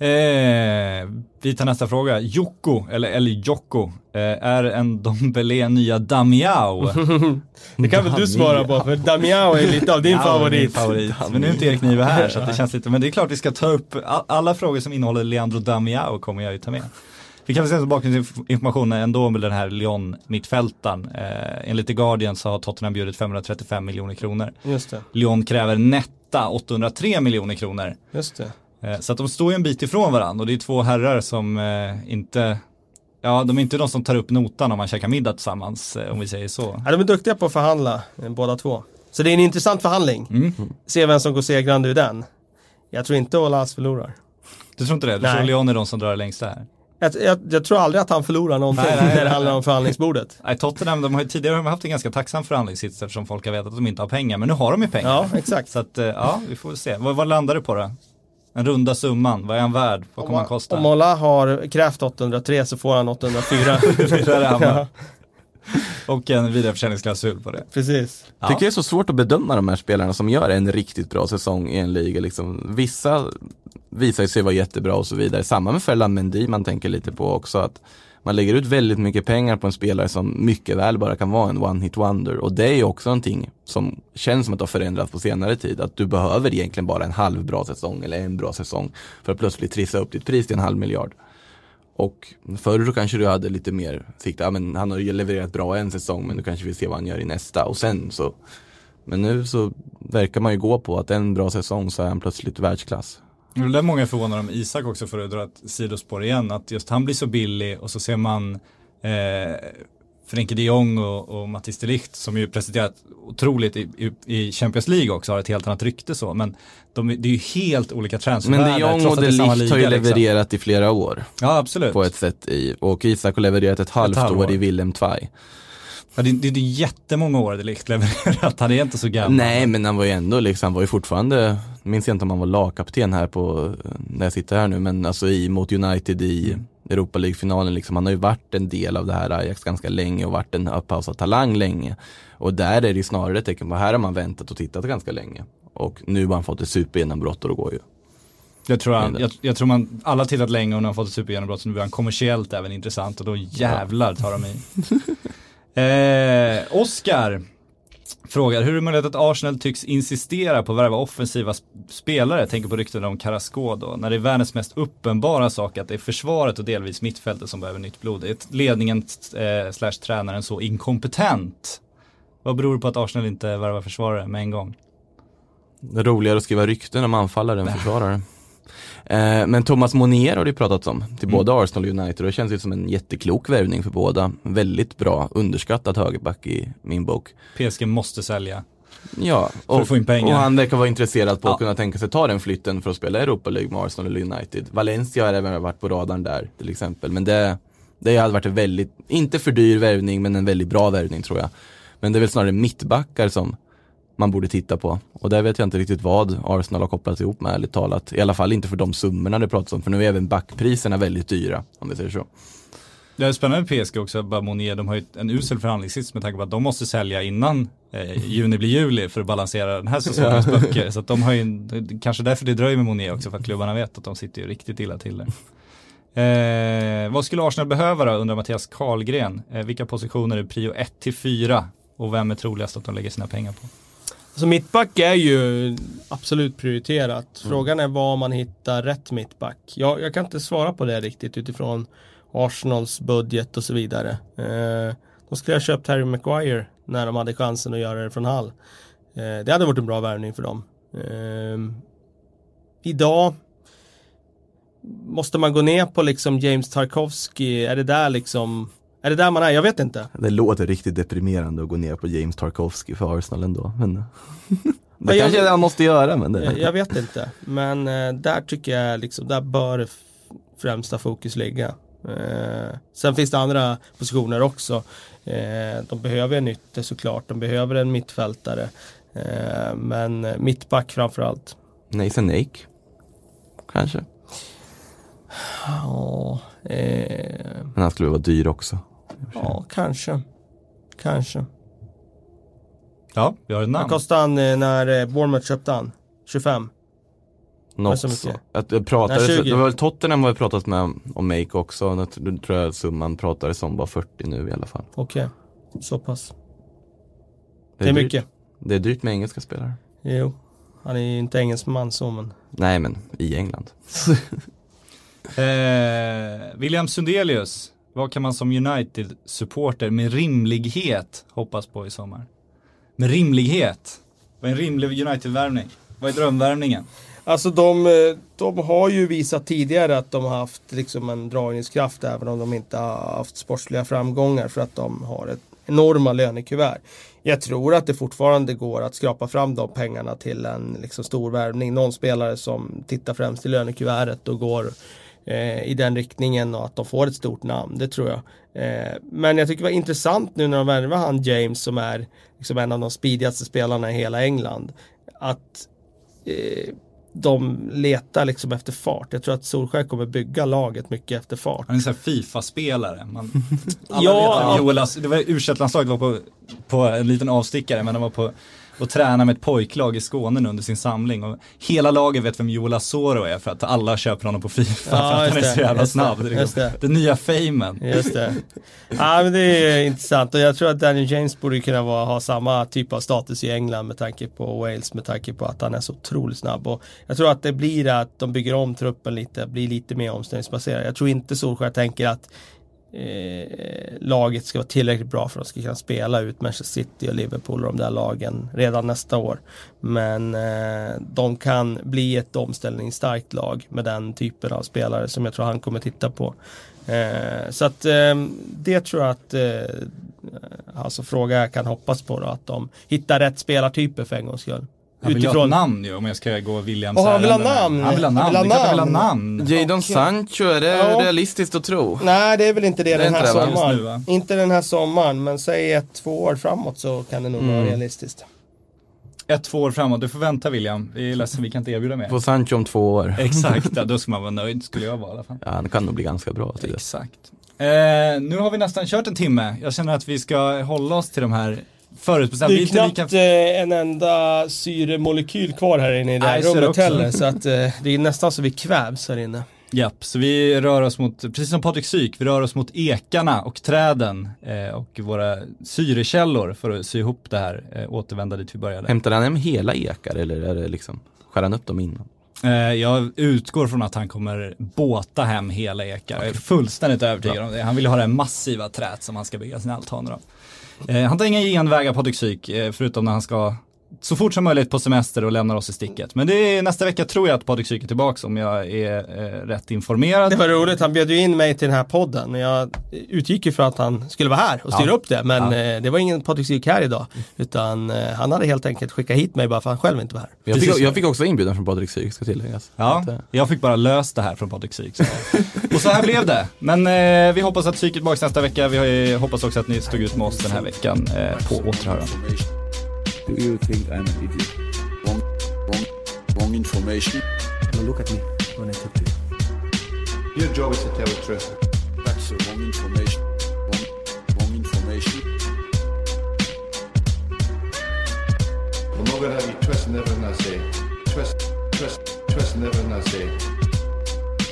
Eh, vi tar nästa fråga. Jocko, eller, eller Jocko, eh, är en Dombele nya Damiao? [LAUGHS] Det kan väl du svara på för Damiao är lite av din Ja, favorit. Min favorit. Men nu är inte Erik Nive här så det känns lite, men det är klart vi ska ta upp all, alla frågor som innehåller Leandro Damiao kommer jag ju ta med. Vi kan väl säga som bakgrundsinformation ändå med den här Lyon-mittfältaren. Eh, enligt The Guardian så har Tottenham bjudit 535 miljoner kronor. Just det, Lyon kräver netta 803 miljoner kronor. just det. Eh, Så att de står ju en bit ifrån varandra och det är två herrar som eh, inte, ja de är inte de som tar upp notan om man käkar middag tillsammans eh, om vi säger så. Ja, de är duktiga på att förhandla, båda två. Så det är en intressant förhandling. Mm. Se vem som går segrande ur den. Jag tror inte Olas förlorar. Du tror inte det? Du Nej. tror Lyon är de som drar det längsta här? Jag, jag, jag tror aldrig att han förlorar någonting Nej, nej, när det handlar om förhandlingsbordet. Nej, Tottenham, de har ju tidigare haft en ganska tacksam förhandlingssits eftersom folk har vetat att de inte har pengar, men nu har de ju pengar. Ja, exakt. Så att, ja, vi får se. Vad, vad landar du på då? Den runda summan, vad är han värd? Vad kommer han kosta? Om Ola har krävt 803 så får han 804. Där [LAUGHS] är han ja. Och en vidareförsäljningsklausul på det. precis. Ja. Tycker det är så svårt att bedöma de här spelarna som gör en riktigt bra säsong i en liga. Liksom. Vissa visar sig vara jättebra och så vidare. Samma med Ferland Mendy man tänker lite på också. att man lägger ut väldigt mycket pengar på en spelare som mycket väl bara kan vara en one hit wonder. Och det är ju också någonting som känns som att det har förändrats på senare tid. Att du behöver egentligen bara en halv bra säsong eller en bra säsong för att plötsligt trissa upp ditt pris till en halv miljard. Och förr då kanske du hade lite mer sikte, ja men han har ju levererat bra en säsong men du kanske vill se vad han gör i nästa och sen så Men nu så verkar man ju gå på att en bra säsong så är han plötsligt världsklass. Det är där många förvånade om Isak också för att dra ett sidospår igen. Att just han blir så billig och så ser man eh, Frenkie de Jong och, och Mattis de Ligt som ju presenterat otroligt i, i, i Champions League också har ett helt annat rykte så. Men de, det är ju helt olika Men transfervärden. de Jong och de Ligt har ju liksom. levererat i flera år. Ja absolut. På ett sätt i, och Isak har levererat ett halvt halvår. år i Willem Tvai. Ja, det, det, det är jättemånga år de Ligt levererat. Han är inte så gammal. Nej men han var ju ändå liksom, han var ju fortfarande, minns jag inte om han var lagkapten här på, när jag sitter här nu, men alltså i, mot United i Mm. Europa League-finalen liksom, han har ju varit en del av det här Ajax ganska länge och varit en uppausad talang länge. Och där är det ju snarare ett tecken på, här har man väntat och tittat ganska länge. Och nu har han fått ett supergenombrott och då går ju. Jag tror, han, jag, jag tror man, alla tittat länge och nu har fått ett supergenombrott så nu blir han kommersiellt även intressant och då jävlar tar de i. [LAUGHS] eh, Oskar frågar, hur är det möjligt att Arsenal tycks insistera på att värva offensiva sp- spelare? Tänker på rykten om Carrasco då, när det är världens mest uppenbara sak att det är försvaret och delvis mittfältet som behöver nytt blod. Är ledningen eh, slash tränaren så inkompetent? Vad beror det på att Arsenal inte värvar försvarare med en gång? Det är roligare att skriva rykten om anfallare än [LAUGHS] försvarare. Eh, men Thomas Monier har det ju pratats om till både Arsenal och United och det känns ju som en jätteklok värvning för båda. Väldigt bra, underskattad högerback i min bok. PSG måste sälja. Ja, För att och, få in pengar. och han verkar vara intresserad på att Ja. kunna tänka sig ta den flytten för att spela Europa League med Arsenal eller United. Valencia har även varit på radarn där till exempel. Men det, det hade varit en väldigt, inte för dyr värvning men en väldigt bra värvning tror jag. Men det är väl snarare mittbackar som man borde titta på. Och där vet jag inte riktigt vad Arsenal har kopplat ihop med ärligt talat. I alla fall inte för de summorna det pratas om. För nu är även backpriserna väldigt dyra om vi säger så. Det är spännande med PSG också, bara Monier, de har ju en usel förhandlingssits med tanke på att de måste sälja innan eh, juni blir juli för att balansera den här säsongens böcker. Så de har ju, en- kanske därför det dröjer med Monier också, för att klubbarna vet att de sitter ju riktigt illa till där. Eh, vad skulle Arsenal behöva då, undrar Mattias Karlgren. Eh, vilka positioner är prio 1 till 4 och vem är troligast att de lägger sina pengar på? Så mittback är ju absolut prioriterat. Frågan är var man hittar rätt mittback. Jag, jag kan inte svara på det riktigt utifrån Arsenals budget och så vidare. Eh, de skulle ha köpt Harry Maguire när de hade chansen att göra det från Hall. Eh, det hade varit en bra värvning för dem. Eh, idag måste man gå ner på liksom James Tarkovsky. Är det där liksom är det där man är? Jag vet inte. Det låter riktigt deprimerande att gå ner på James Tarkovsky för Arsenal ändå. Men [LAUGHS] det Men jag- kanske han måste göra men det... Jag, jag vet inte. Men eh, där tycker jag liksom, där bör främsta fokus ligga. Eh, sen finns det andra positioner också. Eh, de behöver en ytter såklart. De behöver en mittfältare. Eh, men eh, mittback framförallt. Nathan Nake. Kanske. Ja, eh, Men han skulle vara dyr också. ja kanske. Kanske. Ja, vi har ett Vad namn. kostade han eh, när eh, Bournemouth köpte han? 25? Något så så. Att det, pratades, Nej, 20. det var väl Tottenham har ju pratat med om Make också. Det det tror jag summan pratades om var 40 nu i alla fall. Okej, så pass. Det är dyrt. mycket. Det är dyrt med engelska spelare. Jo. Han är ju inte engelsman så men. Nej men i England. [LAUGHS] Eh, William Sundelius, vad kan man som United-supporter med rimlighet hoppas på i sommar? Med rimlighet? Vad är en rimlig United-värvning? Vad är drömvärvningen? Alltså de, eh, de har ju visat tidigare att de har haft liksom en dragningskraft även om de inte har haft sportsliga framgångar för att de har ett enorma lönekuvert. Jag tror att det fortfarande går att skrapa fram de pengarna till en liksom stor värvning. Någon spelare som tittar främst i lönekuvertet och går eh, i den riktningen och att de får ett stort namn. Det tror jag. Eh, men jag tycker det var intressant nu när de värvar han James som är liksom en av de speedigaste spelarna i hela England. Att eh, de letar liksom efter fart. Jag tror att Solskjaer kommer bygga laget mycket efter fart. Han är en sån här Fifa-spelare. Man, [LAUGHS] alla Ja. vet att Joel, det var u var på, på en liten avstickare men de var på och tränar med ett pojklag i Skåne nu under sin samling och hela laget vet vem Joel Asoro är för att alla köper honom på Fifa Ja, för att han är så det, jävla snabb. Det liksom, det. den nya famen. Just det. Ja men det är intressant och jag tror att Daniel James borde kunna vara, ha samma typ av status i England med tanke på Wales med tanke på att han är så otroligt snabb. Och jag tror att det blir att de bygger om truppen lite, blir lite mer omställningsbaserad. Jag tror inte Solskjaer tänker att eh, laget ska vara tillräckligt bra för att de ska kunna spela ut Manchester City och Liverpool och de där lagen redan nästa år. Men eh, de kan bli ett omställningsstarkt lag med den typen av spelare som jag tror han kommer titta på. Eh, så att eh, det tror jag att eh, alltså fråga jag kan hoppas på då, att de hittar rätt spelartyper för en gångs skull. Han vill ju ha namn ju om jag ska gå Williams Åh, han vill ha namn. Han vill ha namn, Han vill ha namn. namn. Jadon Sancho, är det Ja. realistiskt att tro? Nej, det är väl inte det, Det den här det, sommaren. Nu, inte den här sommaren, men säg ett, två år framåt så kan det nog vara Mm. realistiskt. Ett, två år framåt, du får vänta William. Vi är ledsen, vi kan inte erbjuda mer. På Sancho om två år. Exakt, ja, då ska man vara nöjd skulle jag vara i alla fall. Ja, han kan nog bli ganska bra till det. Exakt. Eh, nu har vi nästan kört en timme. Jag känner att vi ska hålla oss till de här förutbestämda. Det är knappt lika... eh, en enda syremolekyl kvar här inne i det här rummet heller. Så att eh, det är nästan så vi kvävs här inne. Japp, så vi rör oss mot, precis som Patrik Syk, vi rör oss mot ekarna och träden eh, och våra syrekällor för att sy ihop det här, eh, återvända dit vi började. Hämtar han hem hela ekar eller är det liksom, skär han upp dem innan? Eh, jag utgår från att han kommer båta hem hela ekar. Jag är fullständigt övertygad om det. Han vill ha det massiva trät som han ska bygga sina altaner av. Eh, han tar inga genvägar Patrik Syk, eh, förutom när han ska så fort som möjligt på semester och lämnar oss i sticket. Men det är nästa vecka tror jag att Patrik Syk är tillbaka om jag är eh, rätt informerad. Det var roligt, han bjöd ju in mig till den här podden. Jag utgick ju från att han skulle vara här och styra Ja. upp det. Men Ja. eh, det var ingen Patrik Syk här idag. Utan eh, han hade helt enkelt skickat hit mig bara för att han själv inte var här. Jag fick, jag fick också inbjudan från Patrik Syk ska tilläggas. Ja, Att, eh, jag fick bara löst det här från Patrik Syk. [LAUGHS] Och så här blev det. Men eh, vi hoppas att Syk är tillbaka nästa vecka. Vi eh, hoppas också att ni stod ut med oss den här veckan. Eh, på återhörande. Do you think I'm an idiot? Wrong, wrong, wrong information. Now look at me when I talk to you. Your job is to tell the truth. That's the wrong information. Wrong, wrong information. I'm not to have you twisting everything I say. Twist, twist, twisting everything I say.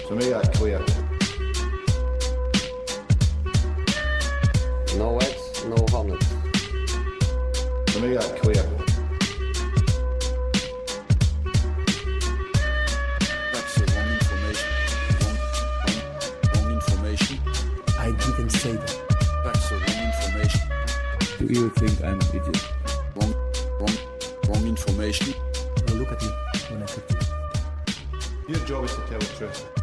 So make that clear. No eggs, no honey. So make that uh, clear. That's the wrong information. Wrong, wrong, wrong information. I didn't say that. That's the wrong information. Do you think I'm an idiot? Wrong, wrong, wrong information. Now look at me when I talk to you. Your job is to tell the truth.